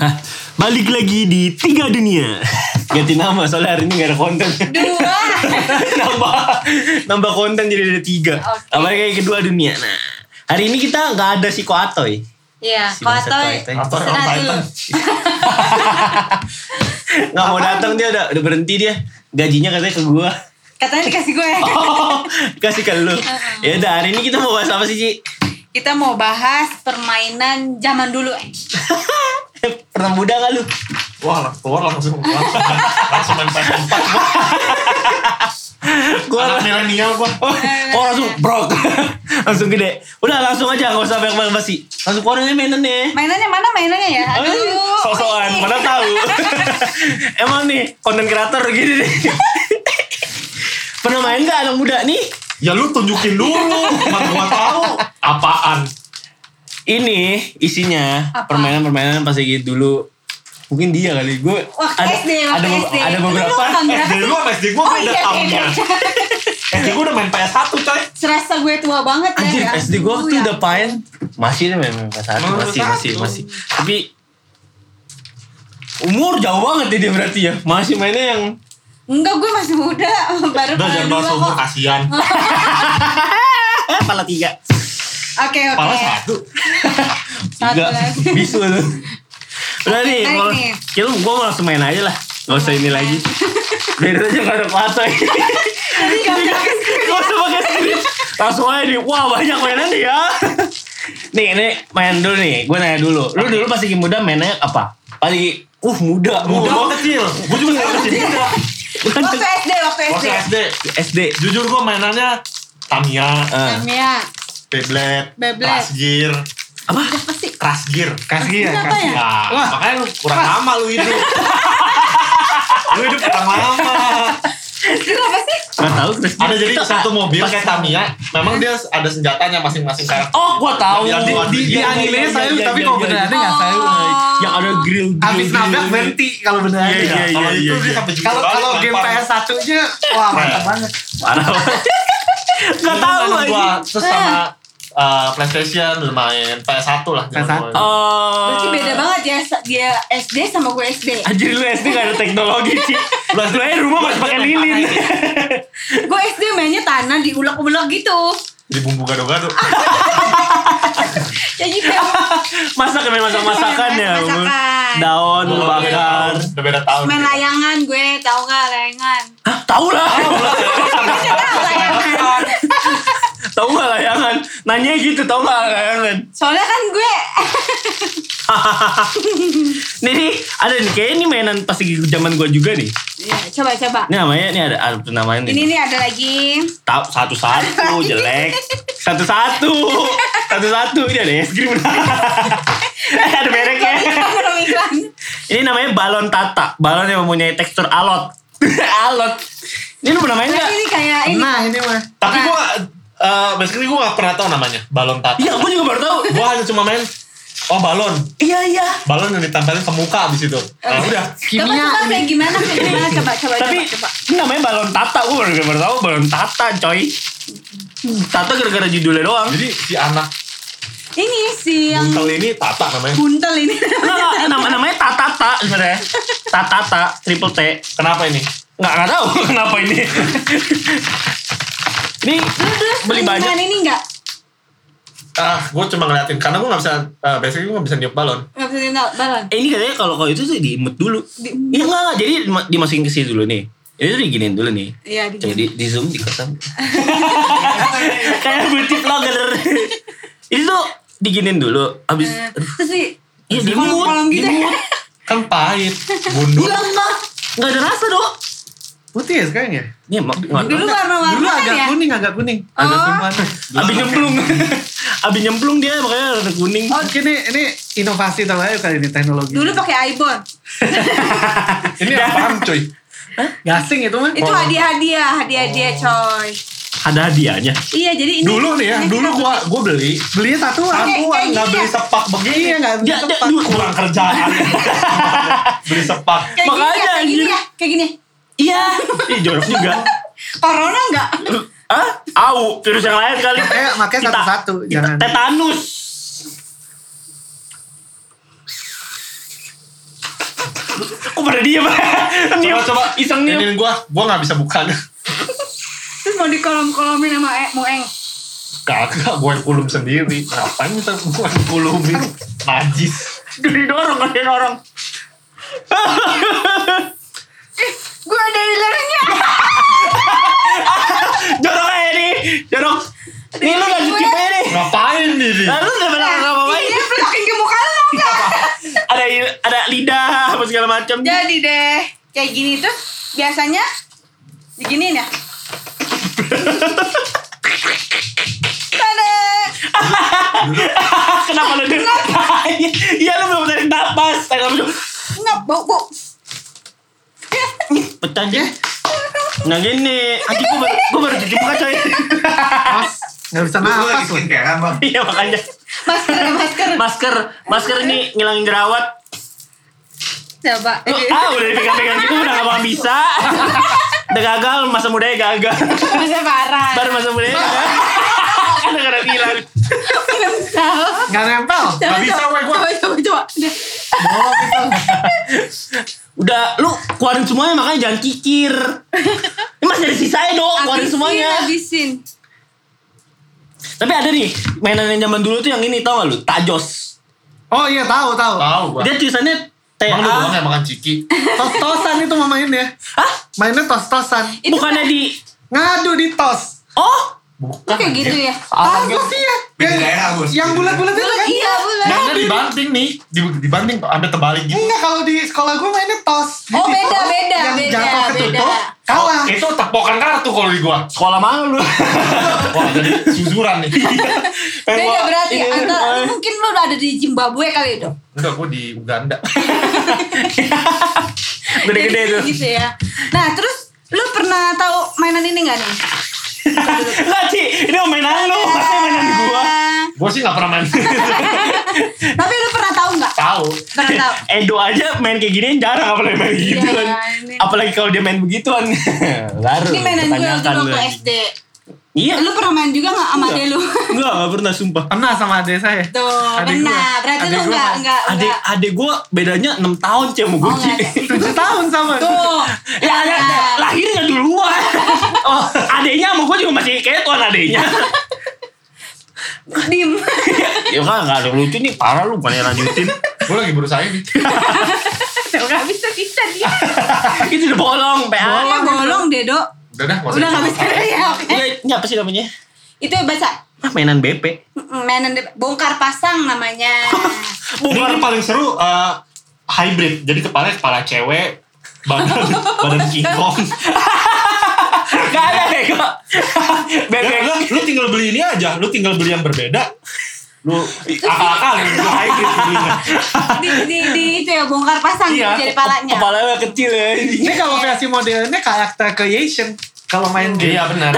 Hah, balik lagi di tiga dunia. Ganti nama soalnya hari ini gak ada konten. Dua. nambah nambah konten jadi ada tiga. Oke. Apa kayak kedua dunia. Nah, hari ini kita nggak ada si Koatoy. Iya, Si Koatoy. Orang dulu. Titan? Nggak mau datang dia udah, udah berhenti dia. Gajinya katanya ke gua. Katanya dikasih gue. Oh, kasih ke lu. Ya udah hari ini kita mau bahas apa sih, Ci? Kita mau bahas permainan zaman dulu. Pernah muda gak lu? Wah, keluar langsung langsung, langsung main PS4 gua. Gua Anak milenial gua. Oh, oh langsung brok. langsung gede. Udah langsung aja gak usah banyak basi. Langsung keluarin aja mainan nih. Mainannya mana mainannya ya? Aduh. Sosokan, Wih. mana tahu. Emang nih konten kreator gini nih. Pernah main gak anak muda nih? Ya lu tunjukin dulu, mana gua tahu apaan. Ini isinya Apa? permainan-permainan pas lagi dulu. Mungkin dia kali gue Waktu ada SD, waktu ada, be- SD. ada beberapa SD lu sama SD gua Oh beda iya, tahunnya. beda. SD gua udah main PS1 coy. Serasa gue tua banget ya. Anjir ya. SD gue waktu Dulu udah pain Masih nih main main pas satu Main Masih PS1. masih masih Tapi Umur jauh banget ya dia berarti ya Masih mainnya yang Enggak, gue masih muda. Baru Udah jangan bahas umur kasihan. Eh pala tiga Oke, oke. Pala satu. Satu Tiga lagi. Bisu lu Udah nih kalau nih. Kira gue mau langsung main aja lah Gak usah ini lagi Biar aja gak ada pato Tadi gak usah pakai pakai skrip Langsung aja nih Wah banyak mainan nih ya Nih ini main dulu nih Gue nanya dulu Lu dulu pas lagi muda mainnya apa? Lagi Uh muda Muda Oh, kecil. Gua juga kecil muda. Bukan Waktu SD, waktu Waktu SD. SD. SD Jujur gua mainannya Tamiya, Ah. Beyblade, Beyblade. Crash Gear, Apa? apa sih? Crash Gear. Kasih ya, Kenapa kasih. ya? Nah, Wah. makanya lu kurang lama lu hidup. lu hidup kurang lama. Itu apa sih? Gak tau Chris Ada jadi satu mobil kayak Tamiya, memang dia ada senjatanya masing-masing karakter. Oh gua tahu Yang Di, di, di Iya, iya, anime iya, saya iya, tapi iya, kalau iya, bener iya. ada nggak saya Yang ada grill grill Habis nabrak berhenti kalau bener ada. Iya, iya, iya. Kalau itu dia sampai Kalau kalau game PS 1 nya wah mantap banget. Parah Gak tau Mainan lagi gua terus sama uh, PlayStation udah main PS1 lah. zaman PS1. gua. Oh Berarti beda banget ya dia SD sama gue SD. Anjir lu SD gak ada teknologi sih Lu SD aja rumah masih pakai lilin Gue SD mainnya tanah diulek-ulek gitu. Di bumbu gado-gado. Ya gitu. Masak main masak-masakan ya. Daun lu beda bakar tahun, Udah beda tahun. Main layangan gue, tahu gak layangan? Hah tau lah Tahu layangan. Tau gak layangan Nanya gitu tau gak layangan Soalnya kan gue Nih nih ada nih Kayaknya ini mainan pas lagi zaman gua juga nih Iya, coba coba. Ini namanya Ini ada, ada namanya nih Ini nih ada lagi. Tahu satu-satu jelek. Satu-satu. Satu-satu. Ini ada es krim. ada mereknya. Ini namanya balon tata. Balon yang mempunyai tekstur alot. alot. Ini lu pernah main gak? ini kayak ini. Nah ini mah. Tapi gua uh, basically gua gak pernah tahu namanya balon tata. Iya, aku juga baru tahu. Gua hanya cuma main oh balon, Iya, iya. balon yang ditempelin ke muka abis itu. Nah, udah. Coba Kimia coba kayak gimana kayak gimana coba coba Tapi coba coba. ini namanya balon tata. Gue baru, baru tahu balon tata, coy. Tata gara-gara judulnya doang. Jadi si anak Ini si yang buntel ini tata namanya. buntel ini. Nah, nama namanya tatata sebenarnya. Tatata, triple T. Kenapa ini? Nggak, nggak tahu kenapa ini. Lu dulu beli banyak. ini enggak? Ah, gue cuma ngeliatin karena gue gak bisa, uh, basically gue gak bisa niup balon. Enggak bisa tinggal balon. Eh, ini katanya kalau kalau itu tuh diimut dulu. Diimut. Iya enggak, enggak. jadi dima- dimasukin ke sini dulu nih. Ini tuh diginiin dulu nih. Iya, di. Coba di, di zoom di kosan. Kayak beauty vlogger. ini tuh diginiin dulu. Abis Eh, aduh, Terus di iya gitu. dimut. Kan pahit, bundut. Iya enggak. Enggak ada rasa, Dok. Putih ya sekarang ya. Iya, mak enggak. Dulu warna-warna Dulu kan agak ya? kuning agak kuning. Oh. Agak kuningan. Abis nyemplung. Abis nyemplung dia makanya warna kuning. Oh ini ini inovasi terbaru kali ini teknologi. Dulu pakai iPhone. Ini apaan coy? gasing itu mah. Itu hadiah-hadiah, hadiah-hadiah coy. Ada hadiahnya. Iya, jadi ini Dulu nih ya, ini dulu gue gua beli Belinya satuan. Kayak- satuan kayak nggak gini beli ya? sepak begini. Iya nggak Ya, ya, tepat. dulu- kurang kerjaan. beli sepak. kayak gini Makanya, ya, kayak gini ya, kayak gini. Iya. Ih, jorok juga. Corona enggak? Hah? Au, virus yang lain kali. Makanya- makanya Kita- satu-satu, kita jangan. Tetanus. Kok pada diem? Coba coba Iseng niup. Ini gua, gua nggak bisa bukanya. Terus mau dikolom-kolomin sama e, Mueng. Kagak, gua yang kulum sendiri. Ngapain minta gua yang kulumin? Najis. Didorong dia dorong. Gue ada ilernya. Jorok aja nih. Jorok. Nih lu Gue- kipe nih. Ngapain nih? Lalu udah pernah ngapain? Iya, pelokin ke muka lu enggak? Ada ada lidah apa segala macam. Jadi deh, kayak gini tuh biasanya diginiin ya. Kenapa lu? Iya lu belum tarik napas. Tarik napas. Enggak, bau, bau. Pecah aja. Nah gini, anjing gue baru, gue baru cuci muka coy. Mas, nggak bisa nafas lu. skincarean bang. Iya makanya. Masker, ada masker. Masker, masker ini ngilangin jerawat. Coba. Lu, ah udah dipegang-pegang gitu udah gak bakal bisa. Udah gagal, masa mudanya gagal. Masa parah. Baru masa mudanya gagal. Kan udah gak bilang. Nggak nempel. Nggak bisa, gua. coba, coba, coba. Udah. Lu keluarin semuanya makanya jangan kikir. Ini masih ada sisanya dong, keluarin semuanya. Habisin. Tapi ada nih, mainan yang zaman dulu tuh yang ini tau gak lu? Tajos. Oh iya tahu tahu. Tahu gua. Dia tulisannya T Emang lu doang A. yang makan ciki? Tos-tosan itu mamainnya. Hah? Mainnya tos-tosan. Itu Bukannya di Ngadu di tos. Oh, Bukan. kayak gitu ya. Ah, Tahu sih ya. Beda Yang, daerah bos. yang bulat-bulat itu kan. Iya, bulan. Mainnya dibanting nih, Di- dibanting ada terbalik gitu. Enggak kalau di sekolah gue mainnya tos. Oh, beda, tos, beda, yang beda, jatuh ketutup, beda. kalah. Itu tepokan kartu kalau di gua. sekolah mana lu? Wah, jadi suzuran nih. Beda berarti. Iya. Antara, mungkin lu udah ada di Zimbabwe kali dong. Enggak, gua di Uganda. Gede-gede tuh. Gitu ya. Nah, terus lu pernah tahu mainan ini gak nih? Enggak Ci, ini mainan lu, pasti mainan gua. Gua sih nggak pernah main. Tapi lu pernah tahu nggak? Tahu. Pernah tahu. Edo aja main kayak gini jarang apalagi main gitu kan. Apalagi kalau dia main begituan. Baru Ini mainan gue waktu lu. SD. Iya. Lu pernah main juga nggak sama Enggak. ade lu? Enggak, enggak pernah sumpah. Pernah sama adik saya. Tuh, gua. pernah. Berarti Adik lu gua nggak main. nggak Adek nggak. adek gue bedanya 6 tahun cek sama gue Oh, Ci. nggak. Tujuh tahun sama. Tuh. Ya ada Nah. lahirnya duluan. oh, adeknya sama gue juga masih kayak tuan adeknya. Dim. ya kan enggak ada lucu nih, parah lu yang lanjutin. Gua lagi berusaha ini. Nggak bisa bisa dia. Itu udah bolong, PA. Ya bolong deh, Dok. Udah dah, Udah nggak bisa ya. oke. Iya, ini apa sih namanya? Itu baca Ah, mainan BP. Mainan de- bongkar pasang namanya. Ini paling seru eh, hybrid. Jadi kepalanya kepala cewek, badan badan King Kong. Gak ada deh kok. Ya, BP. lu, lu tinggal beli ini aja, lu tinggal beli yang berbeda. Lu akal-akalin lu hybrid belinya. di, di, di itu ya bongkar pasang Iya, jadi palanya. Kepalanya kecil ya. Ini kalau versi modelnya karakter creation. Kalau main game. Iya benar.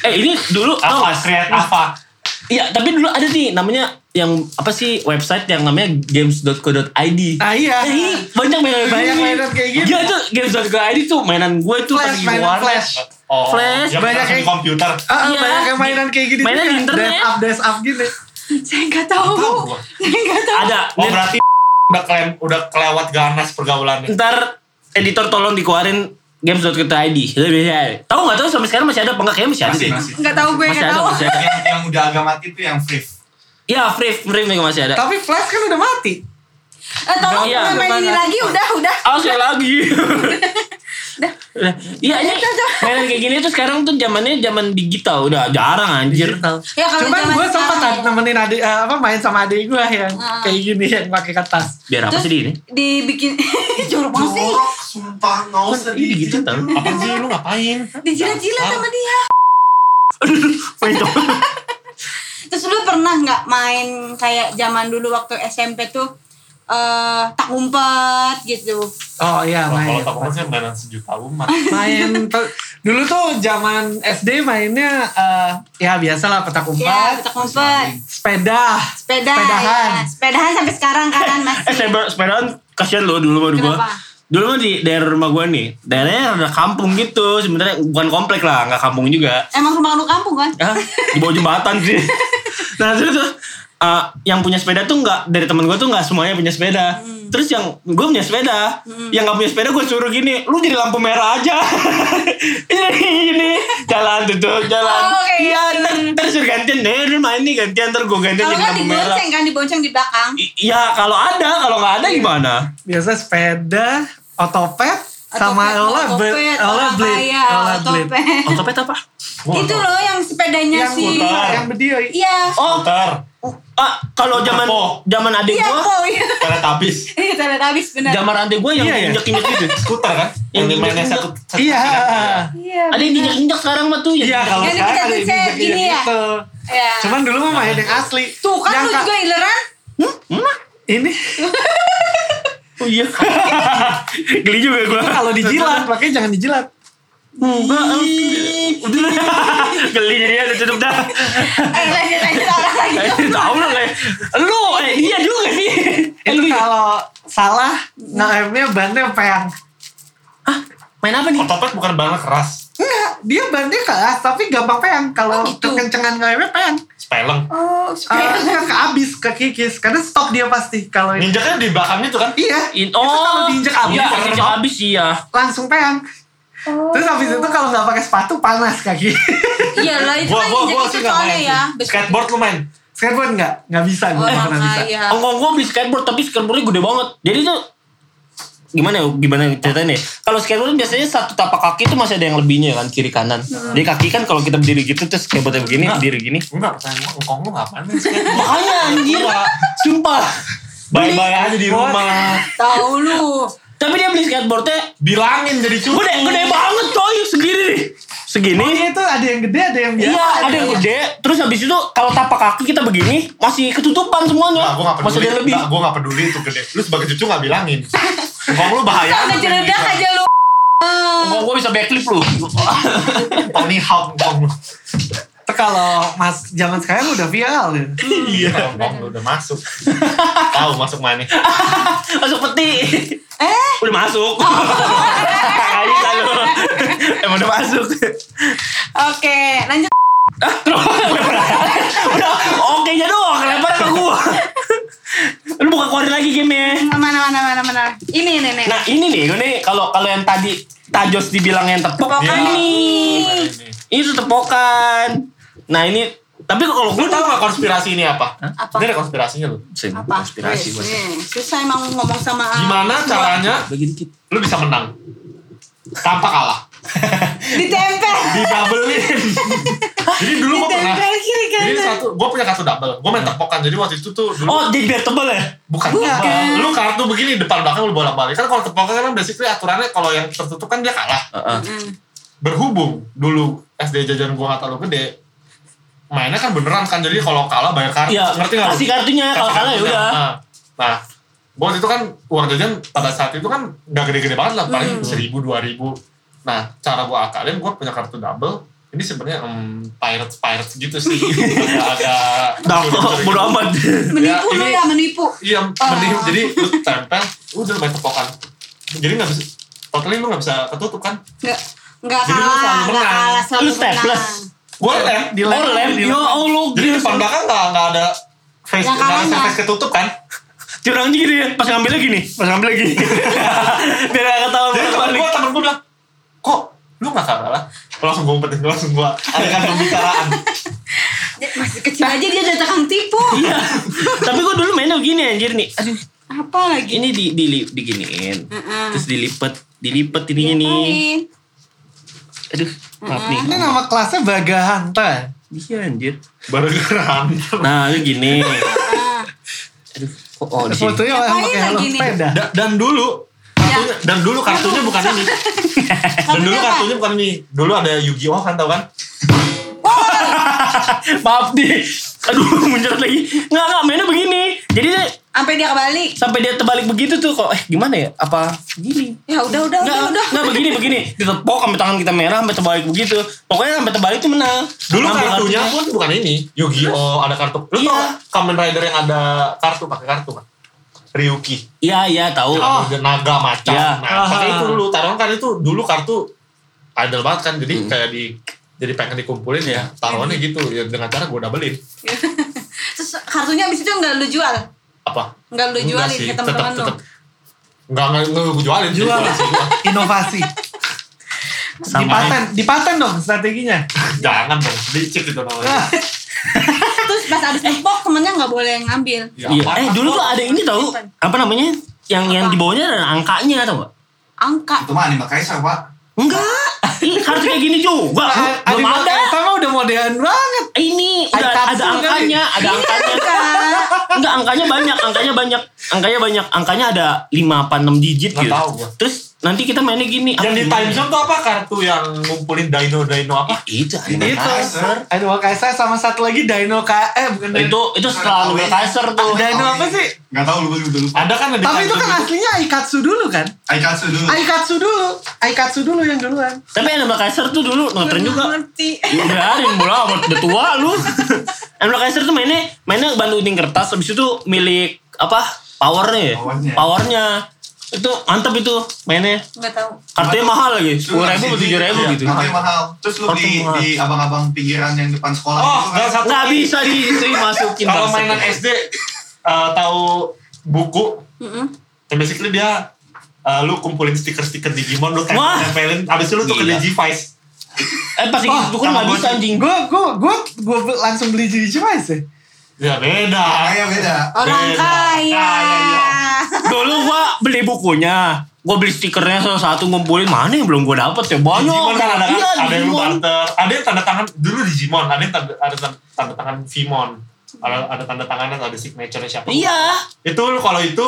Eh ini dulu Apa? Create apa? Iya, tapi dulu ada nih namanya yang apa sih website yang namanya games.co.id. Ah iya. Eh, ini banyak mainan Banyak mainan kayak gini. Gila tuh games.co.id tuh mainan gue tuh Flash, pas mainan flash. Oh, Flash, yang banyak yang- komputer. Ah, ah, Iya. banyak yang mainan kayak gini. Mainan di internet. Dash up, dash up gini. Saya nggak tahu. Saya nggak tahu. Ada. Oh berarti udah kelewat ganas pergaulannya. Ntar editor tolong dikeluarin games.co.id. Tahu nggak tahu sampai sekarang masih ada apa enggak? Kayaknya masih ada Masih masih. Nggak tahu gue Masih nggak ada, tahu. masih ada. Yang yang udah agak mati tuh yang free. Iya, free free masih ada. Tapi Flash kan udah mati. Eh, tolong Iya, main ini lagi udah udah. Ah, sekali lagi. Udah. Iya, ini mainan kayak gini tuh sekarang tuh zamannya zaman digital, udah jarang anjir. Digital. Ya, kalau Cuman gue sempat ya. nemenin adik eh, apa main sama adik gue yang Ah. kayak gini yang pakai kertas. Biar apa Terus sih di ini? dibikin jorok banget sih. Jorok, sumpah nggak usah digital. Apa sih lu ngapain? Dijilat-jilat sama dia. Main coba. Terus lu pernah nggak main kayak zaman dulu waktu SMP tuh eh tak umpet gitu. Oh iya main. Kalau tak sih mainan sejuta umat. main dulu tuh zaman SD mainnya eh, ya biasa lah petak Ya, umpet, tak umpet. sepeda, Sepeda. Sepedahan. ya. Sepedahan sampai sekarang kan Eh, masih. sepeda sepedaan kasihan loh dulu mah gua. Dulu di daerah rumah gua nih. Daerahnya ada kampung gitu. Sebenarnya bukan komplek lah, nggak kampung juga. Emang rumah lu kampung kan? Ah, di bawah jembatan sih. nah terus eh, yang punya sepeda tuh nggak dari temen gue tuh nggak semuanya punya sepeda. Hmm. Terus yang gue punya sepeda, yang nggak punya sepeda gue suruh gini, lu jadi lampu merah aja. Jadi gini, jalan tuh tuh, jalan. Oh, kayak Iya, gitu. ntar, ntar suruh gantian, deh, lu main nih gantian, ntar gue gantian Kalau jadi nggak lampu merah. dibonceng kan, dibonceng di belakang. I- Iya, kalau ada, kalau nggak ada gimana? Biasa sepeda, otopet, sama orang Rollerblade. kaya, Rollerblade. otopet. Apa? Itu loh yang sepedanya Yang si. putar, yang berdiri. Iya. Oh, Putar. ah, kalau zaman zaman adik Iya, gue, kok. Iya, Teletabis. Iya, benar. zaman adik gue yang Iya, iya. injek-injek gitu. Skuter kan? Yang Yang dimainnya injek-injek. satu. satu Iya. kan? Iya. Ada yang injek-injek sekarang mah tuh. yang Iya, kalau Yang sekarang ada yang gini ya? gitu. Iya. Cuman dulu mah main yang asli. Tuh kan Yang lu juga ileran. Ini Oh iya. Geli juga gue. kalau dijilat, makanya jangan dijilat. Enggak. Udah. Geli jadi ada tutup dah. Eh lanjut lanjut orang lagi. Eh, Tahu lah kayak. Lu eh dia juga sih. Eh, Itu lu kalau salah ngeremnya bannya peyang. main apa nih? Otopet bukan banget keras. Enggak, dia bannya keras tapi gampang peyang. Kalau Oh, gitu. kekencengan ngeremnya peyang. Speleng. Oh, Uh, ke abis, ke kikis. Karena stop dia pasti. Kalau ini. Ninjaknya di belakangnya tuh kan? Iya, In, itu kalau diinjek abis, Iya, langsung injek abis iya. langsung peyang. Terus habis itu kalau nggak pakai sepatu panas kaki. Iya lah itu Gua kan gua injek gua itu soalnya main. ya. Skateboard lu main. Skateboard nggak? Nggak bisa, gue nggak Orang pernah bisa. kaya. Ongkong gue beli skateboard tapi skateboardnya gede banget. Jadi tuh gimana ya gimana ceritanya nih? Kalau skateboard tuh biasanya satu tapak kaki tuh masih ada yang lebihnya kan kiri kanan. Jadi kaki kan kalau kita berdiri gitu terus skateboardnya begini, Nah. berdiri gini. Enggak, pertanyaan gua, engkong lu ngapain? Makanya anjir. Sumpah. Bye-bye aja di rumah. Tahu lu. Tapi dia beli skateboardnya Bilangin jadi cucu. gede, gede banget coy, segini nih. Segini. Oh iya itu ada yang gede, ada yang biasa. Iya, ada yang gede. Terus habis itu kalau tapak kaki kita begini masih ketutupan semuanya. Nah, gue gak masih peduli. ada lebih. Nah, gue gak peduli itu gede. Lu sebagai cucu gak bilangin. Engkong lu bahaya. Ngejeledak aja lu. Ongkong gue bisa backflip lu. Tony Hawk engkong lu. Kalau mas zaman sekarang udah viral ya. Iya, lu udah masuk. Tahu masuk mana? masuk peti. Eh, Udah masuk. Kayak bisa lu. Emang udah masuk. oke, lanjut. Ah, udah oke nya doang kelempar ke gua. Lu buka keluarin lagi gamenya. Mana mana mana mana. Ini nih nih. Nah ini nih, gue nih kalau kalau yang tadi Tajos dibilang yang tepok Tepokan ini. nih. Itu tepokan. Nah ini tapi kalau gue tau gak konspirasi ini apa? Apa? Ini ada konspirasinya lu. Apa? Konspirasi nih, Susah emang ngomong sama Gimana caranya dikit. lu bisa menang? Tanpa kalah. Ditempel. Didabelin. Jadi dulu gue pernah. Kiri Jadi kanan. satu, gue punya kartu double. Gue main tepokan. Jadi waktu itu tuh dulu Oh jadi biar tebel ya? bukan tebal. Lu kartu begini depan belakang lu bolak balik. Kan kalau tepokan kan basically aturannya kalau yang tertutup kan dia kalah. Hmm. Berhubung dulu SD jajan gue gak terlalu gede. Mainnya kan beneran kan. Jadi kalau kalah bayar kartu. Iya. Ngerti gak? lu? Kasih kartunya kalau kalah ya udah. Nah, nah buat itu kan uang jajan pada saat itu kan gak gede-gede banget lah. Paling seribu, dua ribu. Nah, cara gue akalin, gue punya kartu double. Ini sebenarnya um, pirates pirates gitu sih. Agak Dah bodo amat. Menipu Ya, lu ini- ya menipu. Iya, Ah. mending jadi lu tempel, udah main tepokan. Jadi nggak bisa, totally lu nggak bisa ketutup kan? Enggak enggak Jadi lu kalah, menang. kalah selalu Lu staples. menang. Gue lem, Di Oh lem. Ya Allah. jadi depan belakang nggak nggak ada face, nggak ada face ketutup kan? Curang gitu ya. Pas ngambil lagi nih. Pas ngambil lagi. Biar gak ketahuan Jadi temen balik. gue temen gue bilang, kok lu nggak kalah? Langsung gue umpetin, langsung gue adakan pembicaraan. Masih kecil aja dia udah tukang tipu. Iya. Tapi gue dulu mainnya begini anjir nih. Aduh. Apa lagi? Ini di, di, diginiin. Heeh. Terus dilipet. Dilipet ininya nih. Ngapain? Aduh. Maaf nih. Ini nama kelasnya Bagahanta. Iya anjir. Baru geran. Nah lu gini. Aduh. Kok oh di sini. Fotonya orang pakai helm sepeda. Da- dan dulu kartunya, dan dulu kartunya bukan ini. Dan dulu kartunya bukan ini. Dulu ada Yu-Gi-Oh kan tau kan? Maaf nih. Aduh muncrat lagi. Nggak nggak mainnya begini. Jadi Sampai dia kebalik. sampai dia terbalik begitu tuh kok eh gimana ya? Apa gini? Ya udah udah Nggak, udah udah. nggak begini begini. Ditepok sampai tangan kita merah sampai terbalik begitu. Pokoknya sampai terbalik tuh menang. Dulu Ngambil kartunya pun bukan ini. Yu-Gi-Oh ada kartu. Lu Iya. tau Kamen Rider yang ada kartu pakai kartu kan? Ryuki. Iya iya tahu. Ada naga macan. Iya. Nah, pakai Ah. itu dulu. Taruhan kan itu dulu kartu idol banget kan. Jadi Hmm. kayak di jadi pengen dikumpulin ya taruhannya gitu ya dengan cara gue doublein Terus kartunya abis itu nggak lu jual Apa? nggak lu Enggak jualin sih, ke tetap teman-teman lu tetap Enggak, enggak, enggak gue jualin. Jual. Inovasi. Sama. Dipaten, dipaten dong strateginya. Jangan dong, licik itu namanya. terus pas abis ngepok temennya nggak boleh ngambil Ya, Iya. Eh dulu tuh ada ini tau apa namanya? Yang yang Apa? di bawahnya ada angkanya tau gak? angka Itu mah anime Kaisar, Pak. Enggak. Ih, kartu kayak gini juga. Nah, Belum ada. Kaiser mah udah modern banget. Ini udah Aikatsu ada kali. angkanya, ada angkanya. Enggak, angkanya banyak, angkanya banyak. Angkanya banyak. Angkanya ada 5 apa 6 digit Nggak gitu. tahu gua. Terus nanti kita mainnya gini. Yang apa di gimana? time zone tuh apa kartu yang ngumpulin dino-dino apa? Itu Animal Itu. Kaiser. Animal Kaiser sama satu lagi Dino K eh bukan Dino. Itu itu setelah Animal Kaiser tuh. Dino apa sih? Gak tau lupa lupa lupa. Ada kan yang Tapi itu kan aslinya Aikatsu dulu kan? Aikatsu dulu. Aikatsu dulu. Aikatsu dulu yang duluan. Tapi Animal Kaiser tuh dulu ngetren juga. ngerti Biarin bola amat udah tua lu. Animal Kaiser tuh mainnya mainnya bantu uting kertas habis itu milik apa? Powernya ya? Powernya. Powernya. Itu mantap itu mainnya. nggak tahu Kartunya mahal lagi, sepuluh ribu atau tujuh ribu iya, gitu. Kartunya mahal. Terus lu di, mahal. di abang-abang pinggiran yang depan sekolah Oh, itu kan. nggak satu Nggak bisa di itu masukin. Kalau mainan SD eh, tahu buku, Mm-mm. yang basically dia eh, lu kumpulin stiker-stiker Digimon lu tempelin abis itu lu tuh ke. Digivice. Eh pas Wah, itu kan nggak bisa anjing. Gue gue gue gue langsung beli Digivice ya. Ya beda. Kayak beda. orang Beda. kaya Kaya, iya. Dulu gua beli bukunya. Gua beli stikernya satu-satu ngumpulin mana yang belum gua dapet ya banyak. Digimon kan ada kan, Iya, ada yang lu barter, ada yang tanda tangan dulu Digimon, ada yang tanda, ada tanda, tanda tangan Vimon, ada ada tanda tangannya ada signature siapa? Iya. Itu lu kalau itu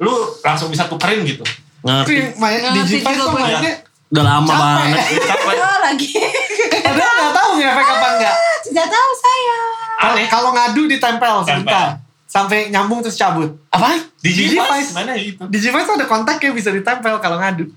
lu langsung bisa tukerin gitu. Itu Ngerti. main Ngerti Digivice tuh mainnya. Udah lama Capek. banget. Capek. oh lagi Padahal nggak tahu ngefek apa enggak. tidak tahu saya. Kalau ngadu ditempel sebentar. Sampai nyambung terus cabut. Apa? Digivice Digivice. mana itu? Digivice tuh ada kontak yang bisa ditempel kalau ngadu.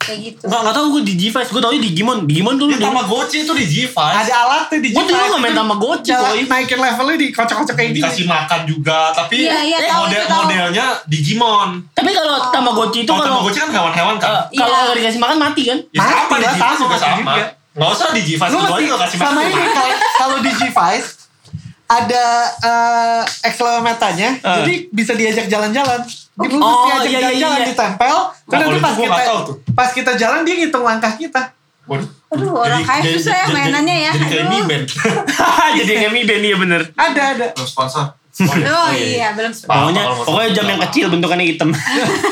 kayak gitu Enggak enggak tahu gua di Digivice. Gua tau Digimon. Digimon dulu. Dia Tamagotchi itu Digivice. Ada alatnya Gua Digivice. dulu nggak main Tamagotchi, boy. Naikin levelnya dikocok-kocok kayak gini. dikasih makan juga, tapi Iya, iya, eh, tahu, model itu tahu. modelnya Digimon. Tapi kalau Tamagotchi itu Kalau Tamagotchi kan hewan-hewan kan. eh, kalau Iya. nggak dikasih makan mati kan? ya sama mati lah, Digivice sama, juga sama. juga. Nggak usah Digivice aja lo kasih sama makan. ini kalau kalau Digivice ada uh, accelerometernya, Eh. jadi bisa diajak jalan-jalan. Jadi lu Oh, mesti ajak iya, iya, jalan-jalan iya. ditempel. Terus kalau nanti itu pas kita pas kita jalan dia ngitung langkah kita. Waduh. Aduh, orang kaya susah ya mainannya ya. Jadi kayak. Mi Band. Jadi kayak Mi Band iya bener. Ada ada. Belum sponsor. oh iya belum Paham, Pokoknya pokoknya jam yang kecil bentukannya hitam.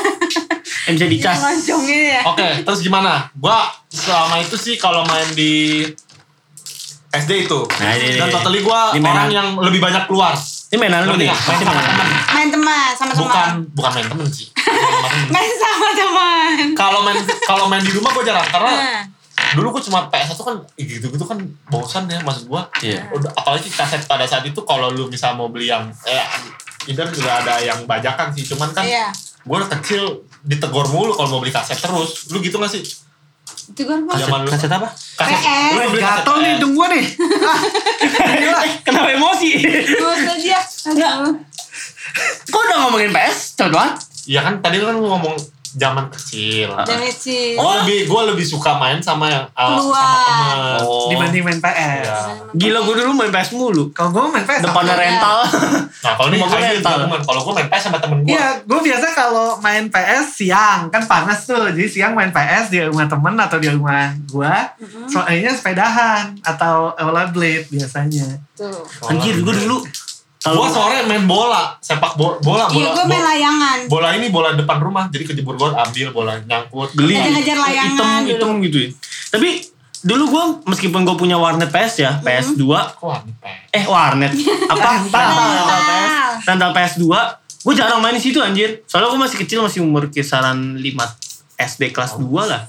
yang bisa dicas. Loncongnya ya. Oke, terus gimana? Gua selama itu sih kalau main di SD itu. Nah, ini- Dan totally mainan. orang yang lebih banyak keluar. Ini mainan lu nih. nggak? Main teman. Main teman sama Bukan teman. bukan main temen sih. Main sama teman. Kalau main kalau main di rumah gua jarang karena Nah, dulu gua cuma PS1 kan gitu-gitu kan bosan ya maksud gua. Iya. Udah, apalagi kaset pada saat itu kalau lu misal mau beli yang eh Inter juga ada yang bajakan sih, cuman kan iya. gua kecil ditegor mulu kalau mau beli kaset terus. Lu gitu gak sih? Itu kan. Zaman lu. Kaset apa? Kaset. PS. Lu beli kaset Gatel nih hidung gua nih. Kenapa emosi? Terus aja. Aduh. Kok udah ngomongin PS? Cepet banget. Iya kan tadi kan lu ngomong zaman kecil. Jangan sih. Gue lebih gue lebih suka main sama yang uh, Keluar. sama teman. Oh. Dibanding main PS. Iya. Gila gue dulu main PS mulu. Kalau gue main PS sama- rental. Nah kalau ini hybrid rental. Kalau gue main PS sama temen gue. Iya, gue biasa kalau main PS siang kan panas tuh, jadi siang main PS di rumah temen atau di rumah gua. Soalnya sepedahan atau rollerblade biasanya. Tuh. Anjir gue dulu. Gue Kalau sore main bola, sepak bola, bola, Iya, bola, gue main bola, layangan. bola ini bola depan rumah, jadi kejebur gue ambil bola nyangkut. beli Ngejar-ngejar layangan hitam dulu. hitam gitu ya. Tapi dulu gue meskipun gue punya warnet PS ya PS2 Wah, ini PS. eh warnet apa rental rental PS rental PS2 gue jarang main di situ anjir soalnya gue masih kecil masih umur kisaran 5 SD kelas 2 lah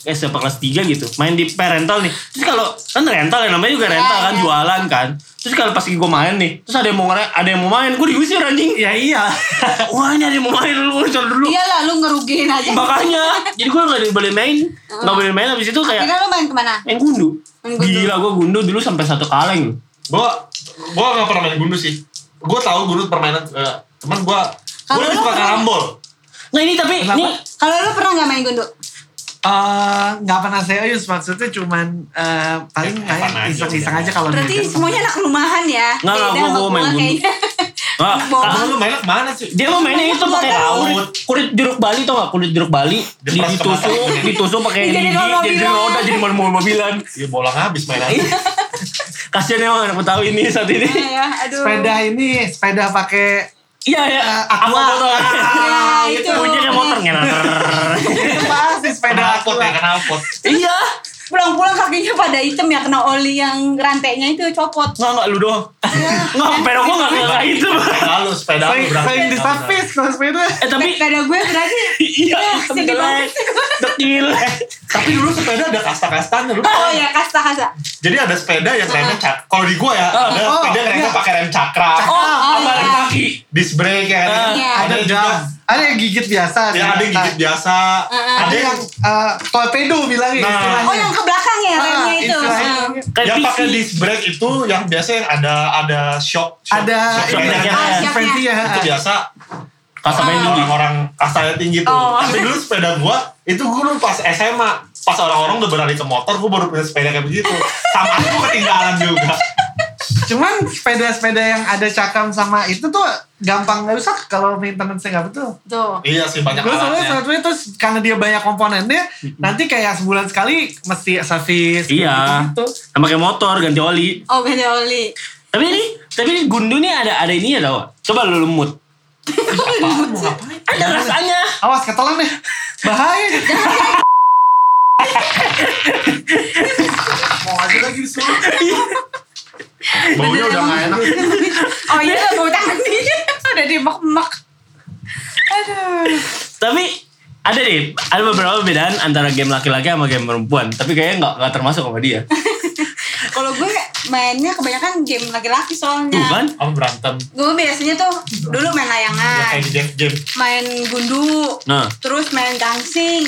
eh siapa kelas 3 gitu main di rental nih terus kalau kan rental ya namanya juga rental Ya, kan ya. jualan kan terus kalau pas gue main nih terus ada yang mau ada yang mau main gue diusir anjing Ya iya. wah ini ada yang mau main dulu gue dulu Iya lah, lu ngerugiin aja. makanya jadi gue nggak boleh main nggak boleh main habis itu kayak Akhirnya lu main ke mana? main gundu Main gundu. gila gue gundu dulu sampai satu kaleng Gue gue gak pernah main gundu sih. Gue tahu gundu permainan, eh, cuman gue gue lebih lu suka pernah- karambol. nah ini tapi Kenapa? ini Kalau lu pernah nggak main gundu? Eh, nggak pernah serius maksudnya cuman eh, paling Have main aja iseng-iseng udah. aja kalau Berarti dia semuanya anak rumahan ya. Nggak, nggak, sama gua main gundu. Bola. Kalau lu mainnya ke mana sih? dia mau mainnya itu pakai kulit, kulit jeruk Bali tau gak kulit jeruk Bali ditusuk ditusuk pakai Jadi lidi kalau jadi roda jadi mau mobilan Iya bola ngabis mainannya. kasian emang anak Betawi ini saat ini Ya, aduh. sepeda ini sepeda pakai iya ya aqua. foto Ah, itu. bunyinya kayak motor itu pasti sepeda aku ya, knalpot. iya. Pulang-pulang kakinya pada hitam ya kena oli yang rantainya itu copot. nggak nggak lu doang. Nggak sepeda gua nggak nggak itu. Lalu sepeda lu berangkat. sayang di kalau sepeda. Eh tapi Sepeda gue berarti iya sedih banget. dekil Tapi dulu sepeda ada kasta-kastanya lu. Oh ya kasta-kasta. Jadi ada sepeda yang remnya cak. Kalau di gua ya, ada Oh, sepeda yang remnya iya. pakai rem cakra. oh Oh, apa iya. rem kaki Disc brake ya. kan? Iya. Ada ada juga ada yang gigit biasa ya ada yang gigit biasa. Heeh. Ada yang eh, torpedo bilangnya Nah. istilahnya Oh yang ke belakang ya remnya Ah, itu. Ah. kayak yang pakai disc brake itu yang biasa yang ada ada shock, shock ada shock ini brake-nya. ya. Ah, siapnya. fancy ya itu biasa kasta main tinggi orang-orang kastanya tinggi tuh. Oh. Tapi dulu sepeda gua itu gua dulu pas SMA pas orang-orang udah beralih ke motor gua baru punya sepeda kayak begitu. Sama aku ketinggalan juga. cuman sepeda-sepeda yang ada cakram sama itu tuh gampang nggak rusak kalau maintenance nggak betul Tuh. Iya sih banyak soalnya alatnya. sebetulnya terus karena dia banyak komponennya, nanti kayak sebulan sekali mesti servis. Iya. Gitu. sama kayak motor ganti oli Oh beda oli. tapi ini tapi ini gundu nih ada ada ini ya tau coba lu lemut Apaan, mau ngapain? ada rasanya Awas ketelan deh. Bahaya. Mau aja lagi disuruh. Baunya udah gak enak. Oh iya bau dia. Udah dimak-mak. Aduh. tapi ada deh ada beberapa perbedaan antara game laki-laki sama game perempuan tapi kayaknya nggak termasuk sama dia Kalau gue mainnya kebanyakan game laki-laki soalnya. tuh kan Apa berantem? Gue biasanya tuh dulu main Ya layangan, kayak di Death Game. main gundu, nah terus main dancing.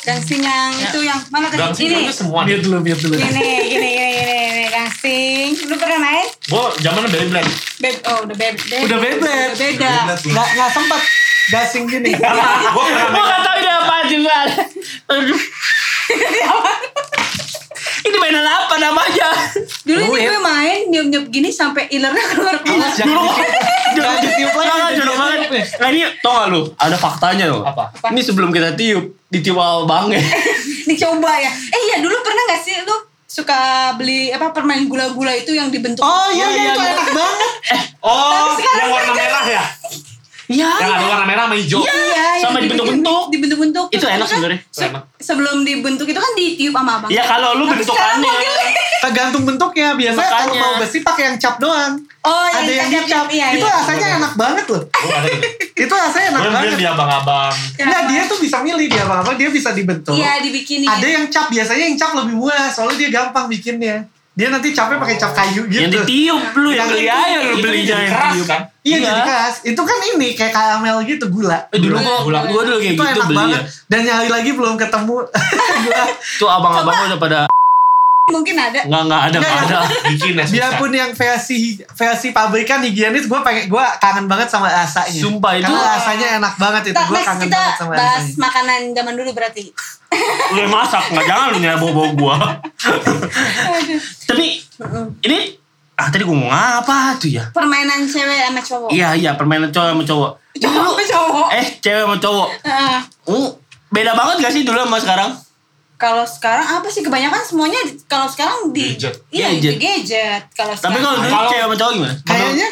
Dancing yang itu yang mana tadi? Dancing Ini. semua Biar nih. dulu, biar dulu. Gini, gini, gini, gini, gini, dancing. Lu pernah main? Gue zamannya Beyblade. Beb, oh udah Beyblade. Udah beda. Beyblade lu. Nggak nggak sempat gasing gini. Gue gak tau ini apa juga. Aduh. Ini mainan apa namanya? Dulu Oh, ini gue main nyup-nyup gini sampai ilernya keluar keluar. Dulu Jangan ditiup lagi, Jangan, banget. Nah ini tau gak lu? Ada faktanya loh. Apa? Ini sebelum kita tiup, ditiup awal banget. Dicoba ya. Eh iya dulu pernah gak sih lu suka beli apa permen gula-gula itu yang dibentuk Oh iya, Oh, iya, iya, itu iya. enak banget. Oh, sekarang yang warna merah ya? Iya. Yang ada warna merah sama hijau. Iya, Sama yang dibentuk-bentuk. dibikin- Dibentuk-bentuk. Itu enak kan sebenarnya. Itu enak. Sebelum dibentuk itu kan ditiup sama abang. Ya kalau lu bentukannya. Tergantung bentuknya. Biasanya kalau mau besi pakai yang cap doang. Oh, Ada yang dicap. iya, itu iya. rasanya enak banget loh. Itu rasanya enak banget. di abang-abang. Enggak, dia tuh bisa milih dia apa dia bisa dibentuk. Iya, dibikinin. Ada yang cap biasanya yang cap lebih murah soalnya dia gampang bikinnya. Dia nanti capnya pakai cap kayu gitu. Yang ditiup lu yang beli itu- aja lu belinya yang keras tiup. kan? Iya Iya. jadi keras. Itu kan ini kayak karamel gitu gula. Eh, dulu Gula, gua, gula. gua dulu kayak itu gitu enak beli banget. ya. Dan nyari lagi belum ketemu. gula. Tuh abang-abang udah pada Mungkin ada. nggak nggak ada nggak ada. Bikin ya. Biarpun yang versi versi pabrikan higienis gue pengen gue kangen banget sama rasanya. Sumpah itu Karena rasanya enak banget itu gue kangen kita banget sama bahas rasanya. makanan zaman dulu berarti. lu yang masak nggak jangan lu nyala bau gua. Tapi ini ah tadi gua mau apa tuh ya? Permainan cewek sama cowok. Iya iya permainan cowok sama cowok. Cowok sama cowok. Eh cewek sama cowok. Heeh. Uh, beda banget gak sih dulu sama sekarang? Kalau sekarang apa sih kebanyakan semuanya kalau sekarang di Gadget. Iya, Gadget. di gadget. Kalau Tapi sekarang kalau dulu Kalau- cewek sama cowok gimana? Kayaknya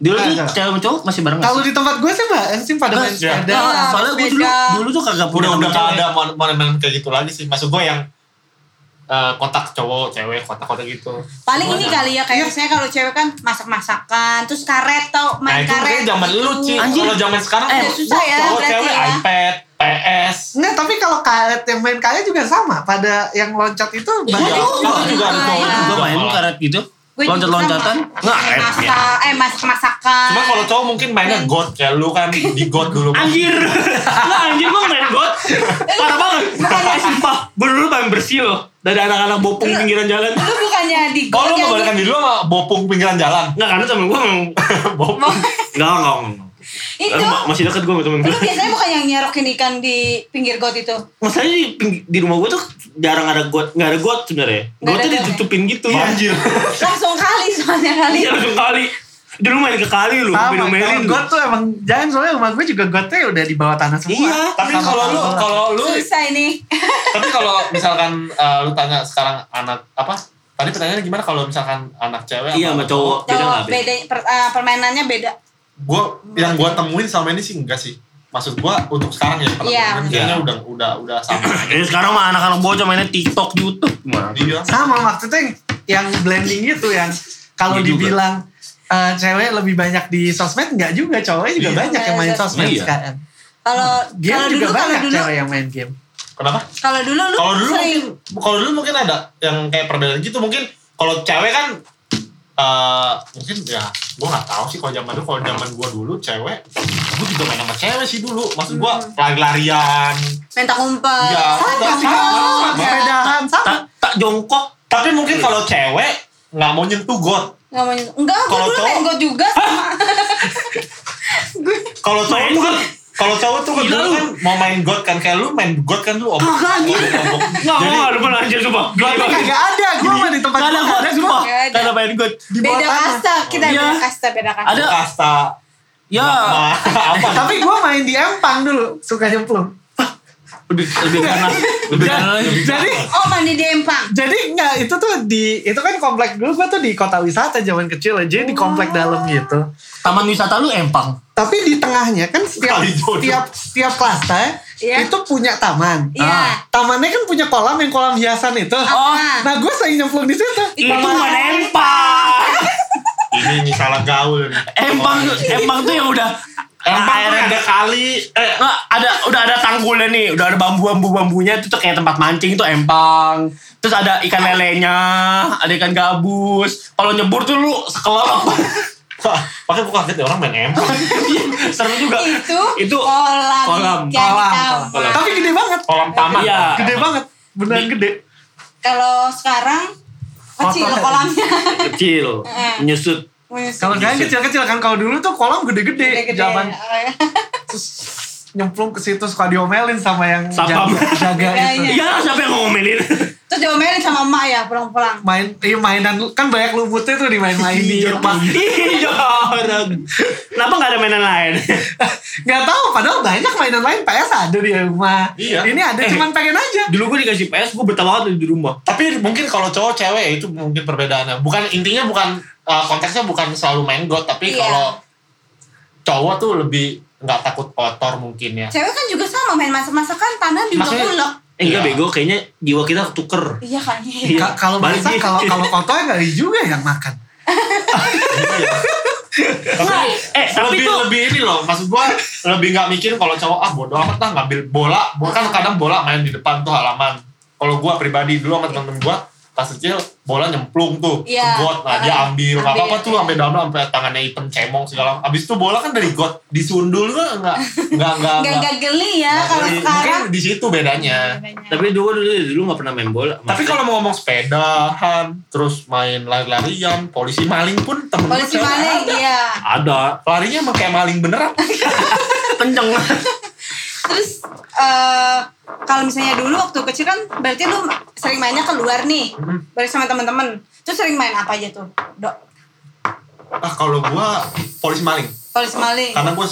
Dulu tuh cewek sama cowok masih bareng kalau di tempat gue sih mbak sih pada main sepeda. Nah, soalnya gue dulu dulu tuh kagak punya udah udah ada momen-momen kayak gitu lagi sih. Maksud gue yang eh, kotak cowok, cewek, kotak-kotak gitu. paling ini kali ya kayak misalnya kalau cewek kan masak-masakan, terus karet tau Nah main itu karet. zaman lu. Kalau zaman sekarang Eh, susah ya, cowok, cewek, ya. iPad, PS. Nggak, tapi kalau karet yang main karet juga sama. Pada yang loncat itu Iya, banyak. kalau juga ada Iya. juga Gue main malah. karet gitu. Loncat-loncatan. sama. Nggak, eh, masak, eh masak-masakan. Cuma kalau cowok mungkin mainnya God kayak lu kan di God dulu. Anjir. Lah anjir gue main got. Parah banget. Eh sumpah. Gue dulu paling bersih loh. Dari anak-anak bopong pinggiran jalan. Lu bukannya di Oh lu yang kebalikan di- di lu sama bopung pinggiran jalan. Enggak karena temen gue emang Bopung. Enggak, enggak, enggak. Itu Ma- masih deket gue sama temen gue biasanya bukan yang nyerokin ikan di pinggir got itu. masalahnya di, di rumah gue tuh jarang ada got nggak ada got sebenarnya got tuh ya? ditutupin gitu Banjir. Langsung kali soalnya kali. iya langsung kali dulu main ke kali lu Sama, minum kalau melin got tuh emang jangan soalnya rumah gue juga gotnya udah di bawah tanah semua. Iya. Tapi kalau lu kalau- lu Susah ini. tapi kalau misalkan uh, lu tanya sekarang anak apa? Tadi pertanyaannya gimana kalau misalkan anak cewek iya sama cowok beda Cowok nggak beda beda per- eh, permainannya beda. Gue yang gue temuin selama ini sih enggak sih. Maksud gue untuk sekarang ya pernah Iya. temuin, kayaknya udah udah udah sama. Jadi sekarang mah anak-anak bocah mainnya TikTok, YouTube gimana? Iya. Sama maksudnya yang, yang blending itu yang kalau Iya dibilang eh, cewek lebih banyak di sosmed nggak juga cowoknya juga Iya. banyak yang main sosmed Iya. sekarang. Kalau Game kalau juga dulu kalau banyak dulu cewek yang main game. Kenapa? kalau dulu lu Kalau dulu sering mungkin kalau dulu mungkin ada yang kayak perbedaan gitu mungkin kalau cewek kan eh mungkin ya gue nggak tahu sih kalau zaman dulu kalau zaman gue dulu cewek gue juga main sama cewek sih dulu maksud gue lari-larian main tak umpet. Iya, Sama. sama, sama. Sepedahan sama. Tak jongkok. tapi mungkin kalau cewek nggak mau nyentuh got Nggak mau nyentuh. Enggak, gue dulu cowok- main got juga sama. gue kalau cowok kan. Kalau cowok tuh kan Gila lu. kan mau main got kan kayak lu main got kan lu om Kagak, anjing. Obok-obok. Nggak, Jadi, nggak ada pernah anjir coba. Got kagak ada, gue mah di tempat Gak ada gua ada sumpah. Ada. Gak ada main got. di bawah beda kasta, kita Iya. beda kasta, beda kasta. Ada. kasta Ya, apa Tapi gue main di Empang dulu, suka nyemplung. Lebih lebih karena lebih karena Jadi Oh, mandi di empang. jadi enggak itu tuh di itu kan komplek dulu gue tuh di kota wisata zaman kecil aja di komplek dalam gitu. taman wisata lu empang. Tapi di tengahnya kan setiap setiap setiap klaster Iya. itu punya taman. Iya. Ah, Tamannya kan punya kolam yang kolam hiasan itu. Oh, Ah. Nah gue sering nyemplung di situ. itu empang. ini ini salah gaul. Empang empang tuh yang udah Empang tuh airnya ada kali eh Nggak, ada udah ada tanggulnya nih, udah ada bambu-bambu bambunya itu tuh kayak tempat mancing itu empang. Terus ada ikan lelenya, ada ikan gabus. Kalau nyebur tuh lu sekelelep. Pakai gue kaget ya orang main empang. Iya, Seru juga. Itu, Itu kolam, kolam, kolam, kolam. Tapi gede banget. Kolam taman. Iya. Gede banget. Beneran gede. Kalau sekarang kecil kolamnya. kecil, Eh. menyusut. Kalau kalian kecil-kecil kan kalau dulu tuh kolam gede-gede. Zaman Oh, ya. terus nyemplung ke situ suka diomelin sama yang jaga, jaga itu. Jaganya. Iya, siapa yang ngomelin? Terus diomelin sama emak ya pulang-pulang. Main, iya mainan kan banyak lumutnya tuh dimain-main di rumah. Iya, orang. Kenapa nggak ada mainan lain? Gak tahu padahal banyak mainan lain PS ada di rumah. Iya. Ini ada Eh. cuman pengen aja. Dulu gue dikasih PS, gue betah banget di rumah. Tapi mungkin kalau cowok cewek ya itu mungkin perbedaannya. Bukan intinya bukan uh, konteksnya bukan selalu main got, tapi Iya. kalau cowok tuh lebih nggak takut kotor mungkin ya. Cewek kan juga sama main masak-masakan tanah juga Maksudnya- ulek. Eh enggak Iya. bego, kayaknya jiwa kita ketuker. Iya kan. Iya. Ka- Kalau masak kalau kalau kotor nggak juga yang makan. Tapi Eh, tapi lebih tuh lebih ini loh, maksud gua lebih nggak mikir kalau cowok ah bodo amat lah ngambil bola, bola kan kadang bola main di depan tuh halaman. Kalau gua pribadi dulu sama temen-temen gua pas kecil bola nyemplung tuh Iya. ke got, nah dia Ah, ambil, nggak ambil. apa-apa tuh sampai dalam sampai tangannya hitam cemong segala. Abis itu bola kan dari got disundul tuh nggak nggak nggak Gak gak geli ya kalau sekarang. Mungkin di situ bedanya. tapi dulu dulu dulu nggak pernah main bola. Tapi kalau mau ngomong sepedahan, terus main lari-larian, polisi maling pun temen polisi maling ada. iya. ada Larinya emang kayak maling beneran. kenceng. Terus eh kalau misalnya dulu waktu kecil kan berarti lu sering mainnya keluar nih. Mhm. Bareng sama teman-teman. Terus sering main apa aja tuh? Dok. Ah kalau gua polisi maling. Polisi maling. Karena gua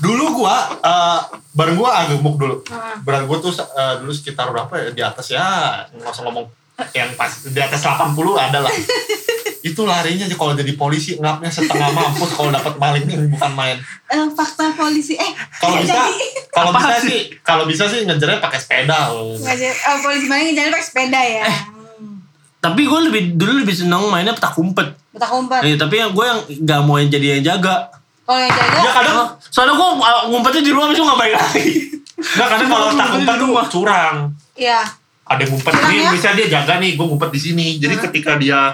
dulu gua eh, bareng gua agak gemuk dulu. Heeh. Berat gua tuh eh, dulu sekitar berapa ya? Di atas ya nggak usah ngomong yang pas di atas 80 ada lah. Itu larinya aja kalau jadi polisi ngapnya setengah mampus kalau dapat maling ini bukan main. Eh, fakta polisi eh Kalau nggak bisa jadi. kalau bisa sih? kalau bisa sih ngejarnya pakai sepeda. Jadi. Eh, polisi maling jalan pakai sepeda ya. Hmm. Tapi gue lebih dulu lebih seneng mainnya petak umpet. Betak umpet. Eh, tapi yang gue yang nggak mau yang jadi yang jaga. Kalau yang jaga Ya kadang Soalnya gue uh, ngumpetnya di rumah besok nggak balik lagi. Enggak kadang kalau tak ngumpet tuh curang. Iya. Ada yang ngumpet nih, ya? bisa dia jaga nih, gue ngumpet di sini. Jadi ketika dia eh,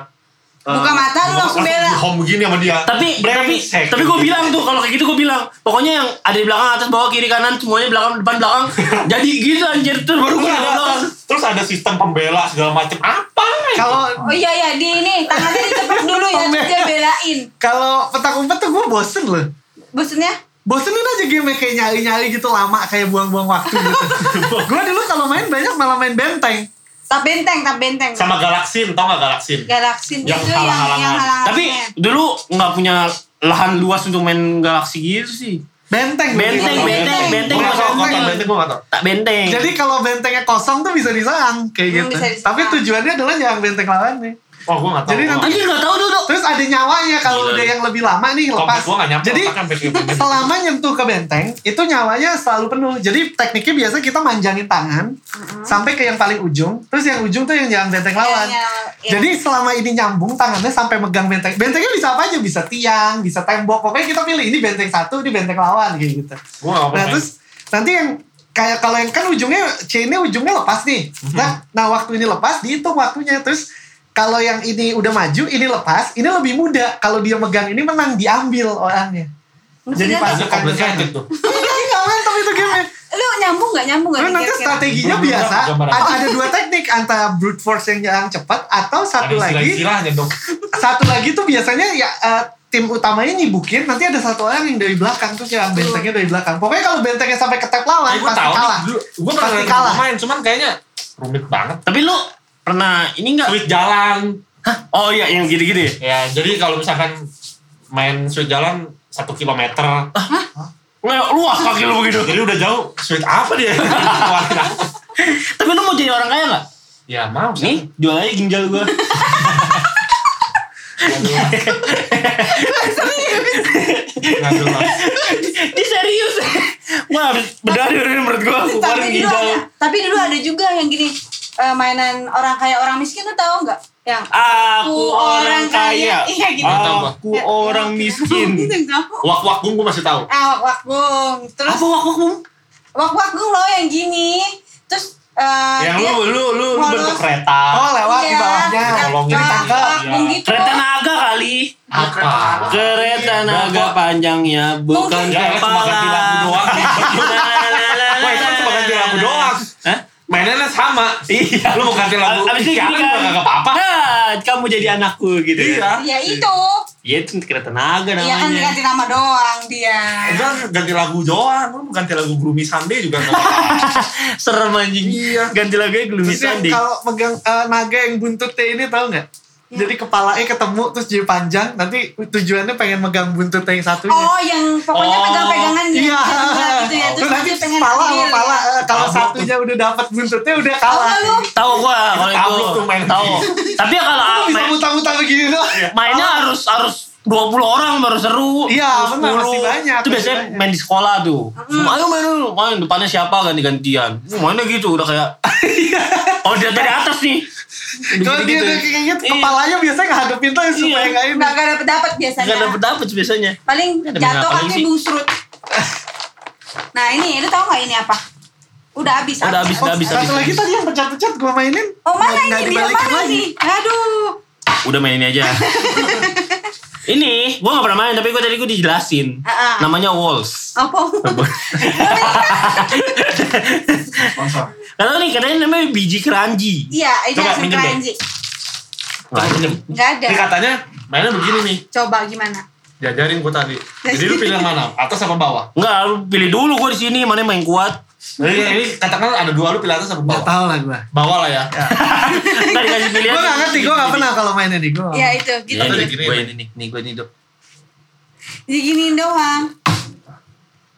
Buka mata, lu langsung bela. Di home begini sama dia. tapi tapi Brengsek. tapi gue bilang tuh kalau kayak gitu gue bilang pokoknya yang ada di belakang atas bawah kiri kanan semuanya belakang depan belakang jadi gitu anjir terus baru gue Terus ada, terus ada sistem pembela segala macam. Apa Kalau Oh iya iya di ini tangannya ditepuk dulu ya dia belain. kalau petak umpet tuh gue bosen loh. Bosennya? Bosenin aja game kayak nyari-nyari gitu lama kayak buang-buang waktu gitu. gue dulu kalau main banyak malah main benteng. Tak benteng, tak benteng. Sama Galaksin, tau gak Galaksin? Galaksin Yang itu yang halang-halangan. yang halang Tapi dulu nggak punya lahan luas untuk main galaksi gitu sih. Benteng. Benteng, benteng, benteng. Benteng. benteng gue gak tau. Tak benteng. Jadi kalau bentengnya kosong tuh bisa diserang kayak Hmm, gitu. bisa diserang. Tapi tujuannya adalah jangan benteng lawannya. Oh gue gak tau. Jadi nanti- Anjir nggak tahu dulu. Terus ada nyawanya kalau udah yang lebih lama nih lepas. gue gak nyampe Jadi selama nyentuh ke benteng itu nyawanya selalu penuh. Jadi tekniknya biasa kita manjangin tangan sampai ke yang paling ujung. Terus yang ujung tuh yang jangan benteng lawan. Yang- yang- Jadi selama ini nyambung tangannya sampai megang benteng. Bentengnya bisa apa aja? Bisa tiang, bisa tembok. Pokoknya kita pilih ini benteng satu, ini benteng lawan kayak gitu. Gue gak Nah terus nanti yang kayak kalau yang kan ujungnya chainnya ujungnya lepas nih. Nah, nah waktu ini lepas dihitung waktunya terus kalau yang ini udah maju, ini lepas, ini lebih mudah. Kalau dia megang ini menang diambil orangnya. Jadi Maksudnya pas Itu complicated tuh. Enggak, enggak mantap itu game lu nyambung gak nyambung gak Lu nanti kira-kira? strateginya Gua biasa ada, ada dua teknik antara brute force yang jalan cepat atau Ada satu lagi istilah-istilahnya dong. satu lagi tuh biasanya ya eh, tim utamanya nyibukin nanti ada satu orang yang dari belakang tuh yang bentengnya dari belakang pokoknya kalau bentengnya sampai ketep lawan gue pasti tau kalah gue pernah kalah. main, cuman kayaknya rumit banget. Tapi lu pernah ini nggak? Sweet jalan. Hah? Oh iya yang gitu-gitu ya. Ya, jadi kalau misalkan main sweet jalan satu kilometer, Nggak luas kaki lu begitu. jadi udah jauh. Sweet apa dia? Tapi lu mau jadi orang kaya nggak? ya mau sih. Nih jual aja ginjal gua. Nggak jelas. Ini serius. Wah benar ini menurut keluarin tapi dulu ada, ginjal. tapi dulu ada juga yang gini eh, mainan orang kaya orang miskin tuh tahu nggak yang Aku orang kaya. iya gitu Aku orang miskin. Wak wak gung gue masih tahu. ah wak wak bung terus Apa wak wak bung? wak wak bung loh yang gini terus eh, Yang dia- lu lu lu, lu bentuk kereta. oh lewat di Iya. bawahnya Tolongin Wak- tangga. Iya. gitu Kereta naga kali. Apa? Kereta naga panjangnya bukan Mungkin. Mainannya sama. Iya. Lu mau ganti lagu Abis itu kan. kagak apa-apa. Ah, kamu jadi anakku gitu. Iya. ya itu Iya itu kereta naga Iya kan namanya. ganti nama doang dia Udah ganti lagu doang, lu mau ganti lagu Gloomy Sunday juga gak apa-apa. Serem anjing. Iya. Ganti lagunya Gloomy terus yang Sunday. kalau megang eh, naga yang buntutnya ini tahu nggak Ya. jadi kepalanya ketemu terus jadi panjang nanti tujuannya pengen megang buntutnya yang satunya oh yang pokoknya Oh, pegang-pegangan gitu, Iya. gitu ya Terus nanti dia pengen pala ambil, sama pala ya. eh, kalau Tabrak satunya udah dapat buntutnya udah Tahu kalah. Tahu gua kalau itu. tuh main. Tahu. Tapi ya kalau bisa main, begini doang. mainnya harus harus 20 orang baru seru. Iya, benar, 10. masih banyak, Itu biasanya banyak. main di sekolah tuh. Semua ayo main dulu. Main depannya siapa ganti-gantian. Mainnya gitu udah kayak Oh dia dari atas nih. Kalau dia udah kayak gitu, Iya. kepalanya biasanya ngadepin tuh supaya Iya. nggak ini. nggak nggak dapet dapet biasanya Gak dapet dapet biasanya. paling Ada jatuh kaki sih? busrut nah ini lu tahu nggak ini apa udah habis Udah habis, Oh, udah habis, satu lagi tadi yang pecat-pecat gue mainin. oh mana ini dia mana nih aduh Udah main ini aja. ini gua gak pernah main tapi gua tadi gua dijelasin. Ah, ah. Namanya Walls. apa Sponsor. Karena nih katanya namanya biji keranji. iya itu Coba, asam minjem deh. keranji Nggak ada. Ini katanya mainnya begini nih. coba gimana Diajarin gue tadi. Jadi lu pilih yang mana? Atas apa bawah? Enggak, lu pilih dulu gua di sini mana yang main kuat. Jadi ini katakan ada dua lu pilih atas apa Nggak bawah? tahu lah gue. Bawah lah ya. Tadi kasih pilihan. Gue nggak ngerti, gue nggak pernah kalau main ini. Gue. ya itu gitu Iya, nih, diginiin. gua ini nih, nih gua ini dok. diginiin doang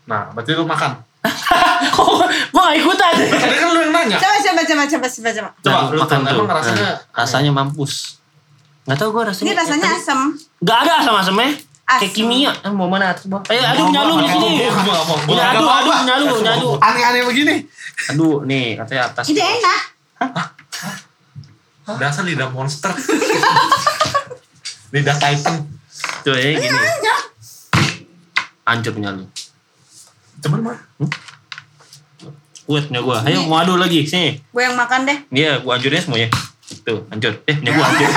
Nah, berarti lu makan. Kok gua gak ikutan? Tadi kan lu yang nanya. coba coba coba coba coba coba Coba Nah, lu makan tuh, rasanya Nah, rasanya mampus. Gak tau gua rasanya. ini rasanya asam Gak ada asam-asamnya. Kayak kimia. Mau mana atas bawah? Ayo adu Gua nyalu nggak di sini. mau, gua nggak mau, gua nggak Nyadu, mau. adu, nyalu, nyalu. Aneh-aneh begini. Aduh, nih katanya atas. ini enak dasar lidah monster. lidah titan. Tuh ya gini. Hancur nyalu. Cuman mah. Kuat punya gua. Ayo mau adu lagi. Sini. gue yang makan deh Iya, gua hancurin semuanya. Tuh, hancur. Eh, punya gua hancur.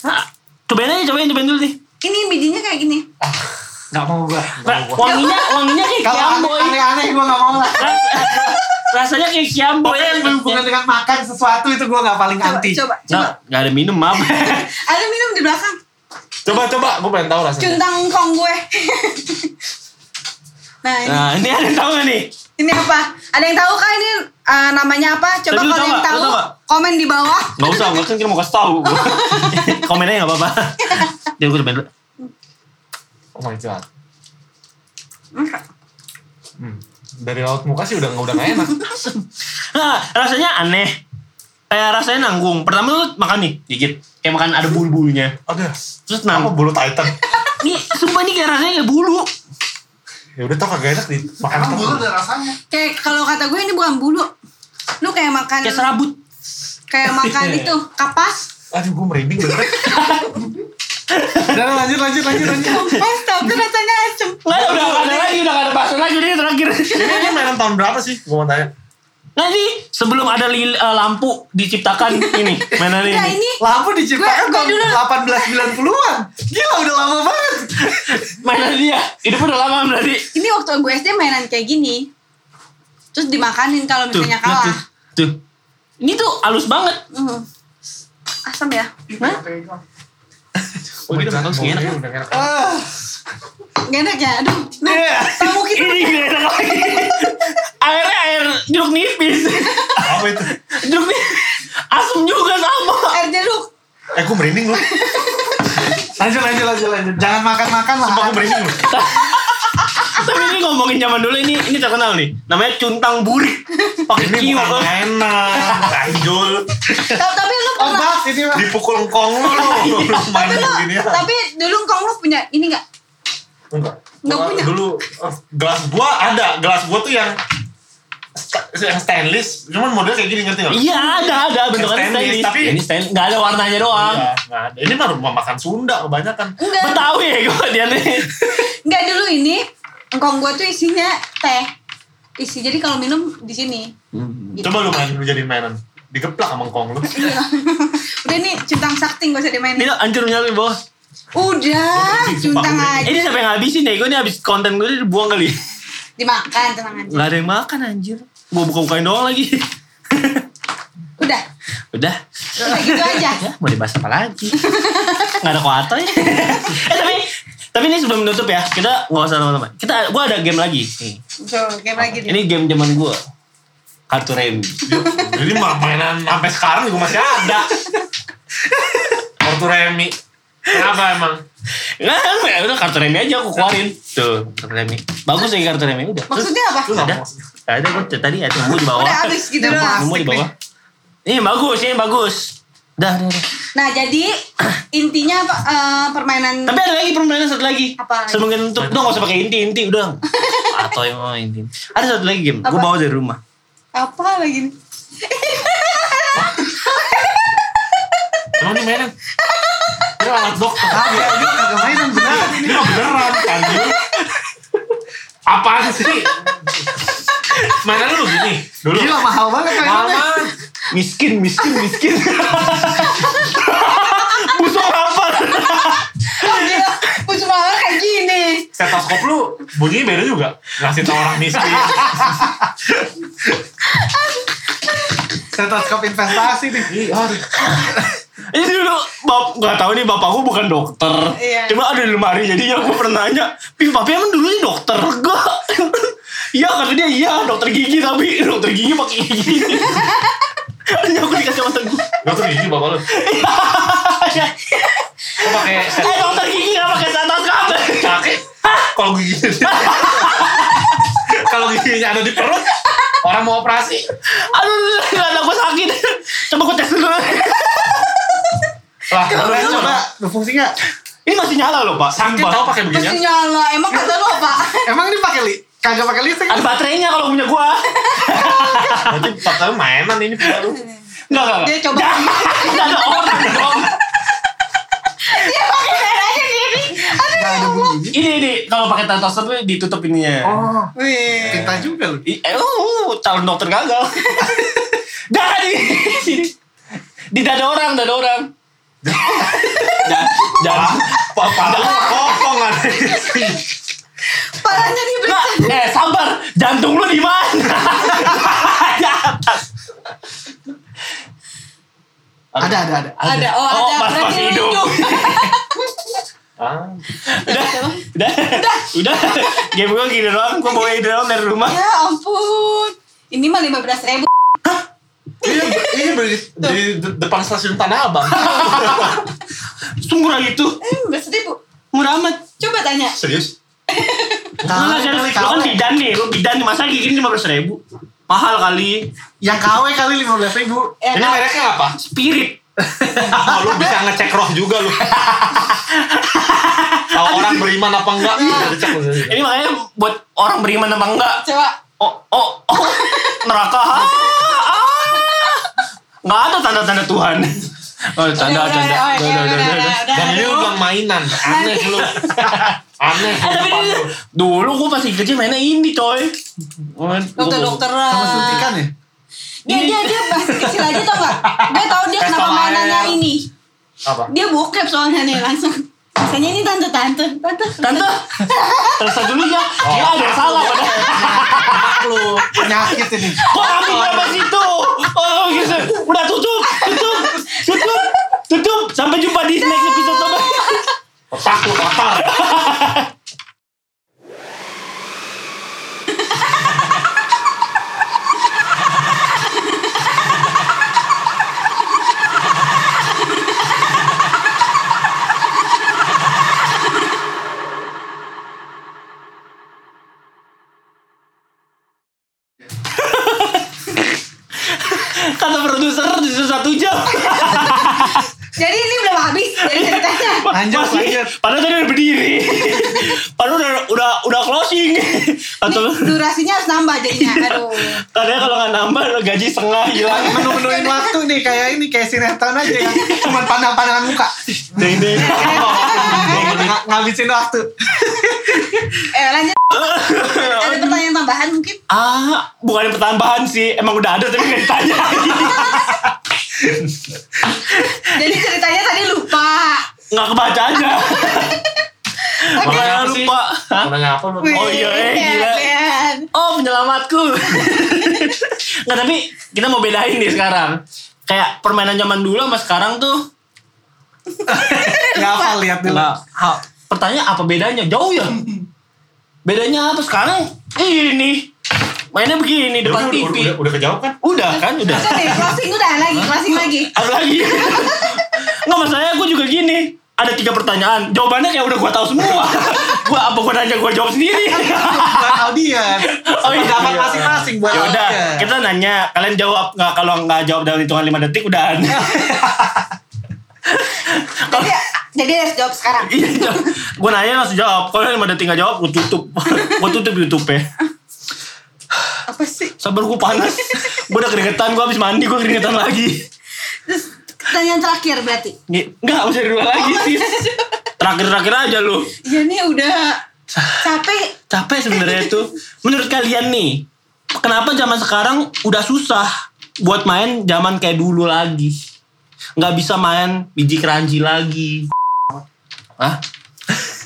Ah, cobain aja, cobain, cobain dulu nih. ini bijinya kayak gini Nggak mau gue. Nah, wanginya, wanginya kayak Kalau kiam boy. aneh- aneh-aneh gue nggak mau lah. rasanya kayak kiambo Pokoknya yang berhubungan dengan makan sesuatu itu gue gak paling Coba, anti. coba, coba. Nggak, nggak ada minum maaf. Ada minum di belakang. Coba coba, gue pengen tahu rasanya. Cuntang kong gue. nah, ini, Nah ini ada yang tahu nggak nih? ini apa? Ada yang tahu kah ini eh, namanya apa? Coba kalau yang nggak? Tahu, tahu nggak? komen di bawah. Nggak usah, nggak usah kita mau kasih tahu. Komennya nggak apa-apa. Jadi gue cobain dulu. Oh my god. Hmm. Dari laut muka sih udah udah gak enak. Nah, rasanya aneh. Kayak rasanya nanggung. Pertama lu makan nih, dikit. Kayak makan ada bulu-bulunya. Aduh. Terus Apa nanggung. bulu titan? Nih, sumpah nih kayak rasanya kayak bulu. Ya udah tau kagak enak di makan Emang bulu ada rasanya. Kayak kalau kata gue ini bukan bulu. Lu kayak makan Kayak serabut. kayak makan itu kapas. Aduh gue merinding bener. Udah lanjut lanjut lanjut lanjut. Kapas tapi rasanya asem. Nggak, udah nggak ada lagi, udah nggak ada bakso lagi. Ini terakhir. ini, mainan tahun berapa sih? Gue mau tanya. Ini sebelum ada lil- eh, lampu diciptakan ini mainan Enggak ini. ini Lampu diciptakan tahun dulu- 1890-an. Gila udah lama banget. Mainan dia. Hidup udah lama berarti. ini waktu gue SD mainan kayak gini. Terus dimakanin kalau Tuh, misalnya nah, kalah. tuh, tuh. Ini tuh halus banget. Mhm. Asam ya? Oh, gitu, udah enak. udah enak. Ah. Gak enak ya? Aduh. Nah, Iya. tamu kita Ini gak enak lagi. Airnya air jeruk nipis. Apa itu? jeruk nipis. Asem juga sama. air jeruk. Eh gue merinding loh. Lanjut lanjut lanjut lanjut. Jangan makan-makan lah. Sumpah gue merinding loh. Tapi ini ngomongin zaman dulu ini ini terkenal nih. Namanya cuntang burik. Pakai Ini kiu. bukan mainan. Anjul. Ta- Tapi lu pernah Obat ini mah. Dipukul engkong lu. Tapi lu, ya. tapi dulu kong lu punya ini gak? Enggak. Nggak Gua punya. Dulu eh, gelas gua ada. Gelas gua tuh yang stainless. Cuman modelnya kayak gini ngerti nggak? lu? Iya ada ada bentukannya Stainless, stainless. tapi- ini stainless nggak ada warnanya doang. Iya, nggak ada. Ini mah rumah makan Sunda kebanyakan. Enggak. Betawi ya gue dia nih. Enggak dulu ini engkong gue tuh isinya teh. Isi jadi kalau minum di sini. Gitu. Coba lu main lu jadi mainan. Digeplak sama engkong lu. Iya. Udah nih cuntang sakti gak usah dimainin. Ini hancur nyali bawah. Udah, cuntang aja. Ini sampai ngabisin ya, gue ini habis konten gue dibuang kali. Dimakan tenang aja. Gak ada yang makan anjir. Gue buka-bukain doang lagi. Udah. Udah. Udah gitu aja. Ya, mau dibahas apa lagi? Gak ada kuota ya. eh tapi tapi ini sebelum menutup ya, kita nggak usah lama-lama. Kita, gue ada game lagi. Nih. So, game lagi nih. Ini game zaman gue. Kartu remi. Jadi mah mainan sampai sekarang juga masih ada. Kartu remi. Kenapa emang? Nggak, ya udah kartu remi aja aku keluarin. Tuh, kartu remi. Bagus ya kartu remi udah. Maksudnya apa? Lu ada. Ada gue tadi ada nemu di bawah. Udah habis gitu doang. Nemu di bawah. Ini bagus, ini bagus. Dah, dah, dah. Nah, jadi intinya apa eh, permainan Tapi ada lagi permainan satu lagi. Apa lagi? Sebelum kita tutup, udah gak usah pakai inti, inti udah. Atau yang mau inti. Ada satu lagi game, gue bawa dari rumah. apa lagi nih? Emang ini mainan? Ini alat dokter. Kagak, ini kagak mainan beneran ini. Ini mah beneran anjir. Apaan sih? Mainan lu gini dulu. Gila mahal banget mainannya. Mama, Miskin, miskin, miskin. Busuk apa? Oh, gila. Pucuk mawar kayak gini. stetoskop lu bunyinya beda juga. Ngasih tau orang miskin. Stetoskop investasi nih. Ih, aduh. Ini dulu, bap, gak tahu nih bapakku bukan dokter. Iya. Cuma ada di lemari, jadinya aku pernah nanya, Pi, papi emang dulu ini dokter? Enggak. Iya, kata dia, iya, dokter gigi tapi dokter gigi pakai gigi. Ini aku dikasih sama temen gue. Dokter gigi bapak lu. Kok pakai set Eh, dokter gigi gak pakai stetoskop. kaki? Kalau gigi Kalau giginya ada di perut, orang mau operasi. Aduh, gak ada gue sakit. Coba gue tes dulu. Lah, Coba, lu coba, berfungsi nggak? Ini masih nyala loh, Pak. Sakit Sumpah. tau pakai Masih beginian. nyala. Emang kata lu apa? Emang ini pakai li? Kagak pakai listrik? Ada baterainya kalau punya gua. Berarti patah mainan ini punya lu. Enggak, enggak. Dia coba. Enggak ada orang dong. Dia pakai darahnya gini. Aduh. Bunyinya. Ini ini kalau pakai stetoskop tuh ditutup ininya. Oh, Wih. pintar juga lu. I- Eh, uh, calon dokter gagal. Sini. Di dada orang, dada orang dan lu parahnya nih bro eh sabar. Jantung lu di mana? Ada ada ada. Ada. Oh, oh ada. masih masih hidup, Ah. Udah, udah, udah, udah. Game gue gini doang, gue bawa ide doang dari rumah. Ya ampun. Ini mah lima belas ribu. Iya, iya beli di de- depan stasiun Tanah Abang. Murah gitu, Eh, 15 ribu. murah amat. Coba tanya. Serius? Nah, kali, lu kan bidan nih, lu bidan nih, masa gini lima belas ribu? Mahal kali. Yang KW kali 15 ribu. Eh, Ini mereknya apa? Spirit. Oh, lu bisa ngecek roh juga lu. Tahu orang beriman apa enggak? Lu. Ini makanya buat orang beriman apa enggak? coba. Oh, oh, oh, neraka. Nggak ada tanda-tanda Tuhan. Oh, tanda, Udah, tanda. udah, Udah, udah, udah, udah, udah, udah, udah. udah, Dan udah mainan. Aneh lu. Aneh Eh, tapi dulu, lu. dulu gue pasti kecil mainnya ini coy. Dokter-dokteran. Sama suntikan ya? Dia dia dia masih kecil aja tau gak? Gue tau dia kenapa mainannya ini. Apa? Dia bokep soalnya nih langsung. Biasanya ini tante tante tante. Tante, terus dulu ya. Dia ada yang salah padahal. Anak lu penyakit ini. Kok ambil berapa situ? Oh gitu. Udah tutup, tutup, tutup, tutup. Sampai jumpa di next episode? Otak lu kotor. Kata produser di satu jam. Jadi ini belum habis dari Masih- lanjut. Padahal tadi udah berdiri. Padahal udah udah udah closing. Atau Nih, durasinya harus nambah jadinya. Aduh. katanya kalau nggak nambah gaji setengah hilang. Menu-menuin waktu nih kayak ini kayak sinetron aja yang cuma pandang-pandangan muka. Deng deng. Ng- ngabisin waktu. Eh lanjut. Ada pertanyaan tambahan mungkin? Ah, bukan pertambahan sih. Emang udah ada tapi nggak ditanya. Jadi ceritanya tadi lupa. Nggak kebaca aja. Makanya apa sih? lupa. Hah? Mau nanya apa lu? Oh iya, eh, gila. Oh penyelamatku. Nggak tapi kita mau bedain nih sekarang. Kayak permainan zaman dulu sama sekarang tuh. Gak apa lihat dulu. Nggak. ha- Pertanyaan apa bedanya? Jauh ya. Bedanya apa sekarang? Ini. Mainnya begini Udah, depan udah, TV. udah, udah kejawab kan? Udah kan, udah. Udah deh, closing udah lagi, closing lagi. Ada lagi. Ada tiga pertanyaan. Jawabannya kayak udah gue tahu semua. gue apa gue nanya gue jawab sendiri. Buat audiens. Oh iya. Pendapat masing-masing buat Ya udah, kita nanya, kalian jawab nggak kalau nggak jawab dalam hitungan 5 detik udah. Jadi, jadi harus jawab sekarang. Iya, gue nanya langsung jawab. Kalau 5 detik nggak jawab, gue tutup. gue tutup YouTube ya. Apa sih? Sabar gue panas. gue udah keringetan, gue habis mandi, gue keringetan lagi. Terus pertanyaan terakhir berarti. Nih, Nggak, usah dua lagi sih. Terakhir-terakhir aja lu. Ya nih udah capek. Capek sebenarnya itu. Menurut kalian nih, kenapa zaman sekarang udah susah buat main zaman kayak dulu lagi? Nggak bisa main biji keranji lagi. Hah?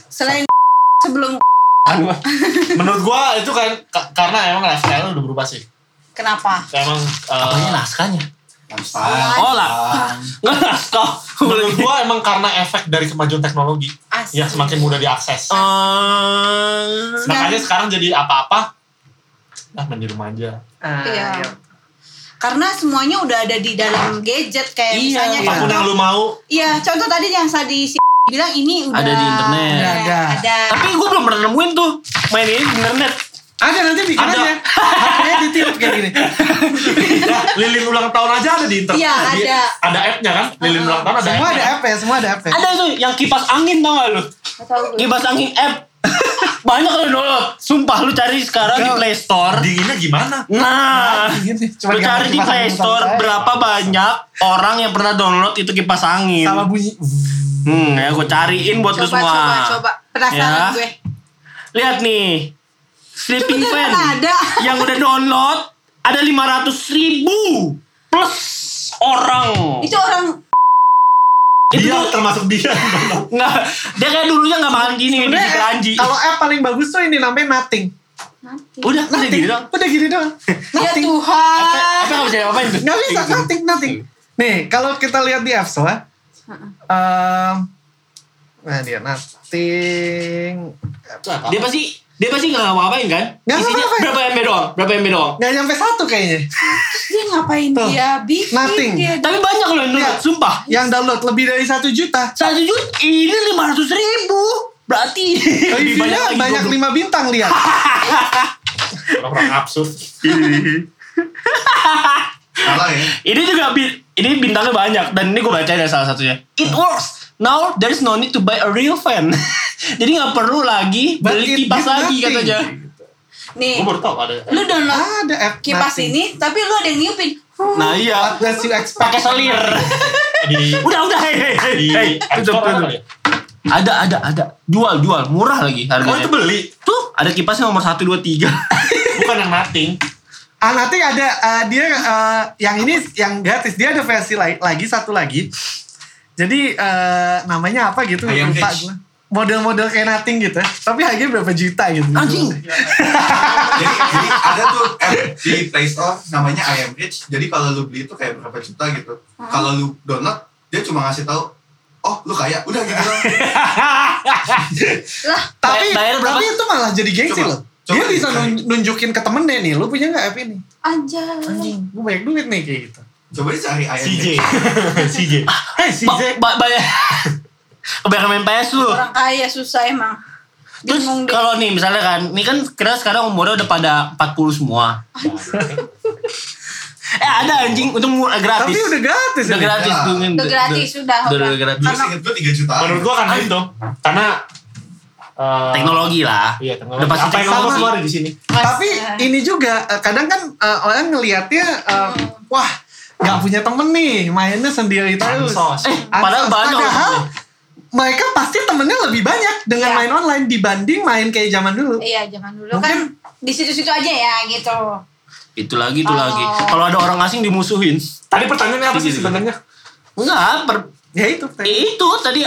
Selain sebelum Menurut gua itu kan ka- karena emang lifestyle udah berubah sih. kenapa? Emang apanya eh, naskahnya? Naskah. Oh lah, nggak naskah. menurut gua emang karena efek dari kemajuan teknologi Asli. yang semakin mudah diakses. Eh, Makanya sekarang jadi apa-apa nah main di rumah aja. Ah, Iya. Karena semuanya udah ada di dalam gadget kayak Iya, misalnya iya. Apa pun yang lu mau, Iya, contoh tadi yang tadi si bilang ini udah Ada di internet. Ada. Ada. ada. Tapi gue belum pernah nemuin tuh main ini di internet. Ada nanti bikin Ada. aja. Ditiup kayak gini. Nah, lilin ulang tahun aja ada di internet. Iya, Di- ada. Ada app-nya kan? Lilin ulang tahun ada Semua ada app ya, semua ada app ya. Ada tuh yang kipas angin tau gak lu? Nggak tahu gue. Kipas angin app. Banyak kalau download. Sumpah lu cari sekarang di Gak- Play Store. Dinginnya gimana? Nah, Gini, cuma lu cari di Play Store berapa banyak orang yang pernah download itu kipas angin. sama bunyi. Hmm, ya gue cariin buat lu Coba, semua. coba, coba. Penasaran Ya. gue. Lihat nih. Sleeping fan ada. yang udah download ada 500 ribu plus orang. Itu orang Itu Dia tuh- termasuk dia. Nggak, dia kayak dulunya nggak makan gini di keranji. kalau app paling bagus tuh ini namanya Nothing. nanti. Udah, udah Nothing. gitu dong. Udah gini doang. Ya Nothing. Tuhan. Apa nggak bisa apain tuh? Nggak bisa, nothing, nothing. Nih, kalau kita lihat di App Store, em, nah dia nothing, Dia pasti dia pasti nggak ngapa-ngapain kan? Nggak Isinya ngapa-ngapain. berapa MB doang? Berapa MB doang? nggak nyampe satu kayaknya. Dia ngapain Tuh. dia bikin Nothing. dia. Tapi banyak loh yang download, Iya. sumpah. Yang download lebih dari satu juta. Satu juta, ini lima ratus ribu. Berarti lebih Reviewnya banyak banyak, lagi. lima bintang lihat. Orang-orang absurd. Salah ya. Ini juga bi- ini bintangnya banyak dan ini gue baca ada salah satunya. It works. Now there is no need to buy a real fan. Jadi nggak perlu lagi But beli kipas lagi nothing. katanya. Nih, Gue baru tau ada. lu download Ada app kipas nothing. ini, tapi lu ada yang niupin. Nah iya, pakai selir. Di, udah udah hei hei hei. Hey, tutup tutup. Ada ada ada. Jual jual murah lagi Oh harganya. itu beli. Tuh ada kipasnya nomor 1 2 3. Bukan yang nothing. Ah nanti ada eh, dia eh, yang ini yang gratis dia ada versi la- lagi satu lagi. Jadi eh, namanya apa gitu Ayam lupa gue. Model-model kayak nothing gitu. Tapi harganya berapa juta gitu. Anjing. jadi, jadi ada tuh app di Play Store namanya I Am Rich. Jadi kalau lu beli itu kayak berapa juta gitu. Kalau lu download dia cuma ngasih tahu, oh lu kaya, udah gitu. Lah, Tapi Bayar berapa? tapi itu malah jadi gengsi loh. coba dia bisa nunjukin ke temennya nih, lu punya nggak app ini? aja. Gue banyak duit nih kayak gitu. Coba dicari I Am CJ. CJ. Hei CJ. ba bayar. Kebanyakan main PS lu. Orang kaya susah emang. Terus kalau nih misalnya kan, ini kan kira sekarang umurnya udah pada 40 semua. eh ada anjing untuk murah gratis. Tapi udah gratis udah gratis Ya. tuh. Min. Udah gratis, sudah, Udah, udah. udah gratis. Terus inget gue 3 jutaan. Menurut gue karena itu. Karena eh, Teknologi lah. Iya teknologi. Udah pasti Apa yang teknologi. semua ada di sini. Tapi Masa. ini juga eh, kadang kan eh, orang ngelihatnya eh, wah nggak punya temen nih mainnya sendiri terus. Ansos. Eh, padahal banyak. Padahal mereka pasti temennya lebih banyak dengan Iya. main online dibanding main kayak zaman dulu. Iya, jangan dulu Mungkin- kan di situ-situ aja ya gitu. Itu lagi, itu Oh. lagi. Kalau ada orang asing dimusuhin. Tadi pertanyaannya apa sih sebenarnya? Enggak, per, Ya itu. Eh, itu tadi.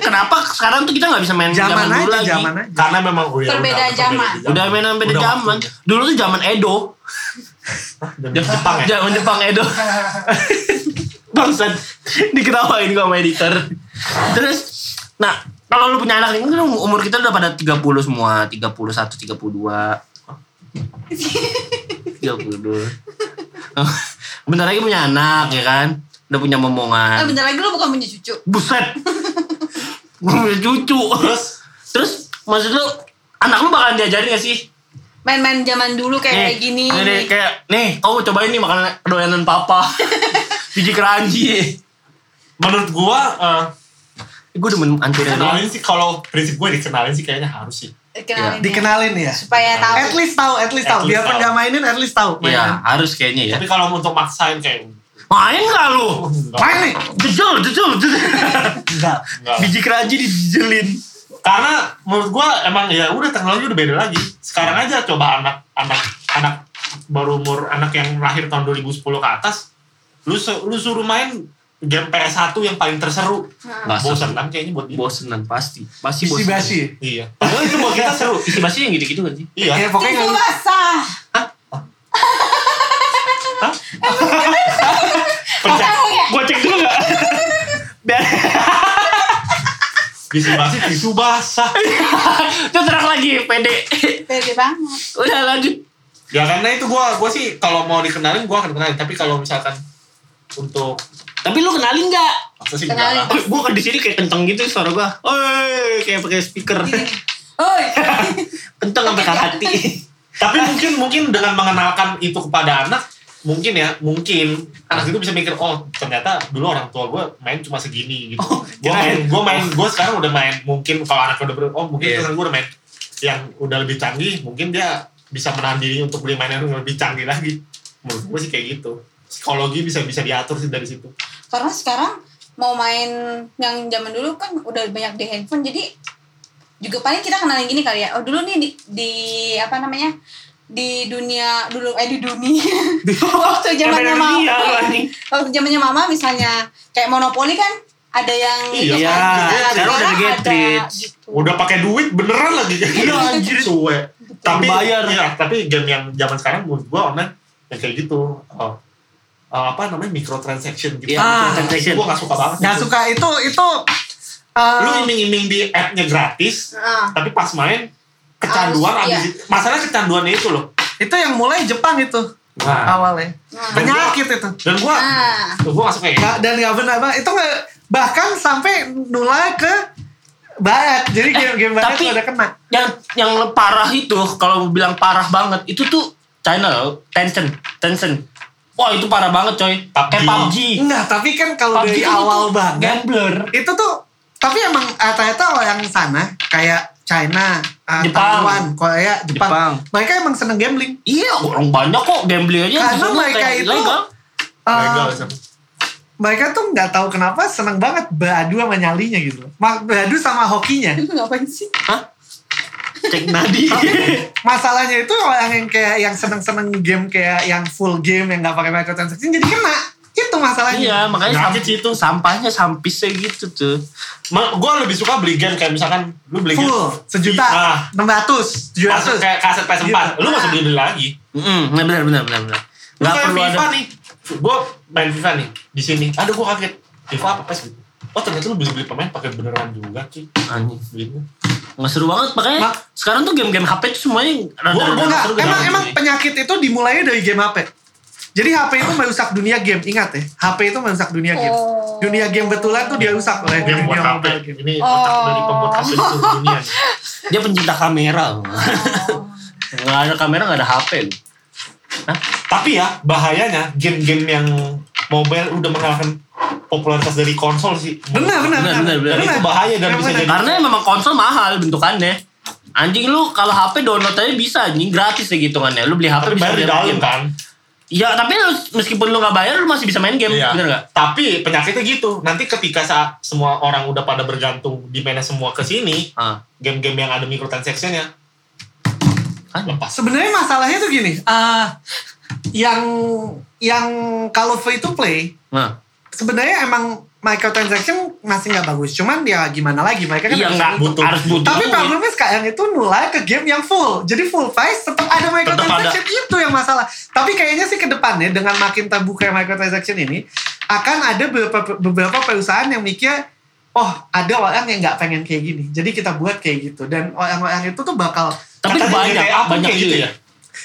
Kenapa sekarang tuh kita nggak bisa main Zaman, zaman, dulu aja, lagi? zaman aja. Karena memang oh ya, Perbedaan udah, zaman. udah main beda Udah zaman. Dulu tuh zaman Edo. Zaman Jepang ya. zaman Jepang Edo. Bangsat. Diketawain gua sama editor. Terus nah kalau lu punya anak ini kan umur kita udah pada 30 semua. 31 32 32 bentar lagi punya anak ya kan udah punya Eh, momongan bentar lagi lu bukan punya cucu. buset punya cucu Terus terus maksud lu anak lu bakalan diajarin gak sih Main-main zaman dulu kayak Nih, gini. nih, nih, kayak nih kau cobain nih makanan kedoyanan papa biji keranji menurut gua eh, gue udah hancurin dia kenalin sih kalau prinsip gue dikenalin sih kayaknya harus sih. Kenalin ya. Dikenalin ya. Supaya tahu. At least tahu, at least tahu. Biarpun tahu. nggak mainin, at least tahu. Iya harus kayaknya ya Tapi kalau untuk maksain kayak main gak lu. Main nih. jejel jejel jejel Enggak. Biji keranji dijejelin Karena menurut gua emang ya udah teknologi udah beda lagi. Sekarang aja coba anak anak anak baru umur anak yang lahir tahun 2010 ke atas, lu lu suruh main game PS1 yang paling terseru. Nggak Bosan kan kayaknya buat dia. bosenan pasti pasti Isi bosenan basi. Iya. Padahal itu buat kita seru. isi basi yang gitu-gitu kan sih Iya. Ya pokoknya basah. Pencet. Tahu ya? gue cek dulu gak biar Bisa basah tisu basah. itu terang lagi pede Pede banget. udah lanjut Ya karena itu gua gua sih kalau mau dikenalin gua akan kenalin, tapi kalau misalkan untuk tapi lu kenalin gak masa sih Kenalin. enggak lah. gue kan di sini kayak kenceng gitu suara gue Oi, kayak pakai speaker Oi. kenceng sampai ke hati Tapi mungkin mungkin dengan mengenalkan itu kepada anak, mungkin ya, mungkin anak itu bisa mikir, oh ternyata dulu orang tua gue main cuma segini gitu. Oh, gue main, gue main, gue sekarang udah main. Mungkin kalau anak udah ber, oh mungkin Iya. sekarang gue udah main yang udah lebih canggih, mungkin dia bisa menahan diri untuk beli mainan yang lebih canggih lagi. Menurut gue sih kayak gitu. Psikologi bisa bisa diatur sih dari situ. Karena sekarang mau main yang zaman dulu kan udah banyak di handphone jadi juga paling kita kenalin gini kali ya. Oh dulu nih di, di apa namanya? Di dunia dulu eh di dunia waktu zamannya mama waktu zamannya mama misalnya kayak monopoli kan ada yang Iya, kan, sekarang ada- udah Getrich. gitu. Udah pakai duit beneran lagi. Iya, anjir. Suwe. Tapi Bayar. Iya, tapi game yang zaman sekarang menurut gue online yang kayak gitu. Oh, uh, apa namanya microtransaction gitu. Iya, microtransaction. Gue gak suka banget. Nggak itu. suka itu itu uh, Lu iming-iming di app-nya gratis, Ah. tapi pas main kecanduan Harus, abis itu. Masalah kecanduannya itu loh. itu yang mulai Jepang itu Nah, awalnya. Nah. Penyakit itu. dan gue Nah. gue gak suka ya. Nggak, dan nggak benar banget. Itu nggak bahkan sampai nular ke barat. Jadi game-game barat tapi- tuh udah kena. yang yang parah itu kalau bilang parah banget itu tuh China loh Tencent Tencent wah itu parah banget coy PUBG. kayak PUBG Enggak, tapi kan kalau dari awal banget gambler itu tuh tapi emang ternyata orang sana kayak China, ah, Jepang. Taiwan, Korea, Jepang, Jepang. mereka emang seneng gambling. iya orang banyak kok gambling aja Karena mereka itu- Legal sih. mereka tuh nggak tahu kenapa seneng banget beradu sama nyalinya gitu Beradu sama hokinya. Lu ngapain sih? Hah? cek nadi Masalahnya itu orang yang kayak yang seneng-seneng game kayak yang full game yang nggak pakai microtransaction jadi kena. Itu masalahnya. iya makanya Nyakit sih itu. sampahnya sampisnya gitu tuh gue lebih suka beli game kayak misalkan lu beli game Full sejuta, Nah. enam ratus, tujuh ratus. kayak kaset PS4 Iya. lu gak usah beli beli lagi Mm, benar benar benar benar lu nggak perlu FIFA ada nih gue main FIFA nih di sini ada gue kaget FIFA apa PES gitu oh ternyata lu bisa beli pemain pakai beneran juga sih anjing belinya nggak seru banget makanya Mak- sekarang tuh game-game HP tuh semuanya rada Gua- gua seru emang game-game emang penyakit itu dimulainya dari game HP. Jadi HP itu merusak dunia game, ingat ya. HP itu merusak dunia game. Oh. Dunia game betulan tuh dia rusak oleh game buat dunia HP mobile game. ini otak Oh. dari pembuat HP seluruh dunia dia pencinta kamera. Oh. nggak ada kamera nggak ada HP loh. tapi ya bahayanya game-game yang mobile udah mengalahkan popularitas dari konsol sih Benar, benar, Benar, benar. benar, Dan itu bahaya dan bisa Benar. jadi karena memang konsol mahal bentukannya anjing lu kalau HP download aja bisa anjing gratis ya hitungannya lu beli HP tapi bisa bayar di beli dalam game. kan ya tapi lu- meskipun lu nggak bayar lu masih bisa main game Iya. bener nggak? Tapi penyakitnya gitu. Nanti ketika saat semua orang udah pada bergantung di mana semua ke sini ah. game-game yang ada microtransactionnya kan? lepas. Sebenarnya masalahnya tuh gini, ah yang yang kalau free to play nah. sebenarnya emang microtransaction masih nggak bagus. Cuman ya gimana lagi mereka kan iya nggak untung. butuh. harus butuh Tapi duit. problemnya sekarang itu mulai ke game yang full. Jadi full price tetap ada microtransaction itu yang masalah. Tapi kayaknya sih ke depannya dengan makin terbuka microtransaction ini akan ada beberapa beberapa perusahaan yang mikir oh ada orang yang nggak pengen kayak gini. Jadi kita buat kayak gitu dan orang-orang itu tuh bakal tapi banyak banyak kayak gitu gitu ya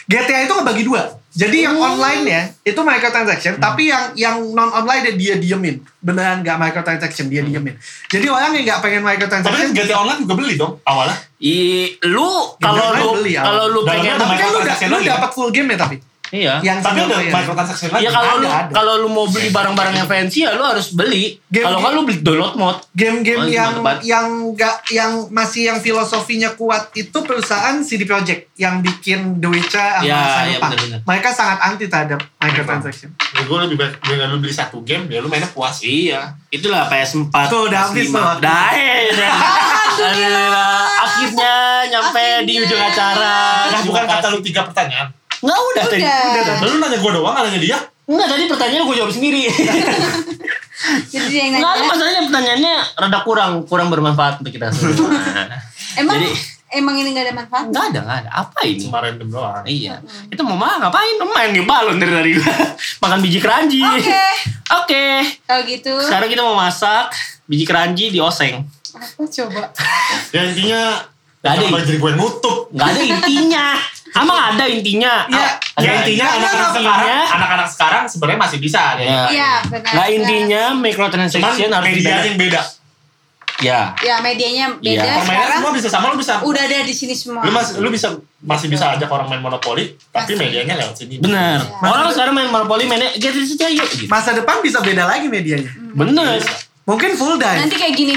GTA itu ngebagi dua. Jadi yang online ya itu microtransaction, tapi yang yang non online dia diemin. Beneran nggak microtransaction dia diemin. Jadi orang yang nggak pengen tapi kan microtransaction, GTA Online juga beli dong awalnya. I, lu kalau lu kalau lu pengen tapi kan lu, microtransaction lu dapat full game ya tapi iya yang tapi ada player. microtransaction lagi Iya kalau lu Ada, kalau lu mau beli barang-barang yang fancy ya lu harus beli. Kalau kan lu beli download mod. game-game Oh, itu yang yang nggak yang masih yang filosofinya kuat itu perusahaan CD Projekt yang bikin The Witcher sama Ya, ya. Mereka sangat anti terhadap microtransaction. ya, gue lebih baik dengan lu beli satu game ya lu mainnya puas Iya, itulah PS4. Tuh, udah habis PS5. tuh. Dah, dah. Alhamdulillah. Akhirnya nyampe di ujung acara. nah bukan kata lu tiga pertanyaan Enggak udah tadi. Udah. lu nanya gue doang nggak nanya dia Enggak tadi pertanyaan gue jawab sendiri. Jadi dia yang Enggak, nanya. masalahnya pertanyaannya rada kurang kurang bermanfaat untuk kita semua. Emang Jadi- emang ini gak ada manfaat? Enggak ada, enggak ada. Apa ini? cuma random doang Iya. Itu mau makan ngapain? Main di balon dari tadi gua. Makan biji keranji. Oke. Oke. Kalau gitu Sekarang kita mau masak biji keranji di oseng. apa coba? ya intinya Nggak ada. Jadi gue nutup Nggak ada intinya. Emang ada intinya. Iya. Ah, ya ada intinya Nggak, anak-anak nggak, sekarang anak-anak sekarang sebenarnya masih bisa ya Ya. Iya, benar. Benar. intinya microtransaction harus media yang beda Ya. Ya, medianya beda Iya. permainan sekarang. semua bisa sama lu bisa Udah ada di sini semua. lu masih lu bisa masih bisa ajak orang main monopoli tapi medianya lewat sini Bener. Iya. Orang sekarang main monopoli mainnya get it aja yuk. Gitu. Masa depan bisa beda lagi medianya. Bener. Mungkin full dive. Nanti kayak gini.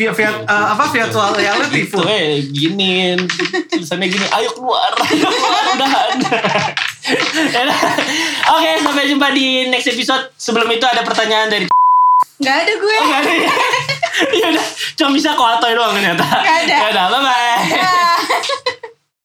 Via, via, eh, apa virtual reality Gitu eh gini tulisannya gini ayo keluar. Udahan. Oke sampai jumpa di next episode. Sebelum itu ada pertanyaan dari Gak ada gue. oh, gak ada ya? Ya udah cuma bisa koatoy doang ternyata. Nggak ada. ya udah bye bye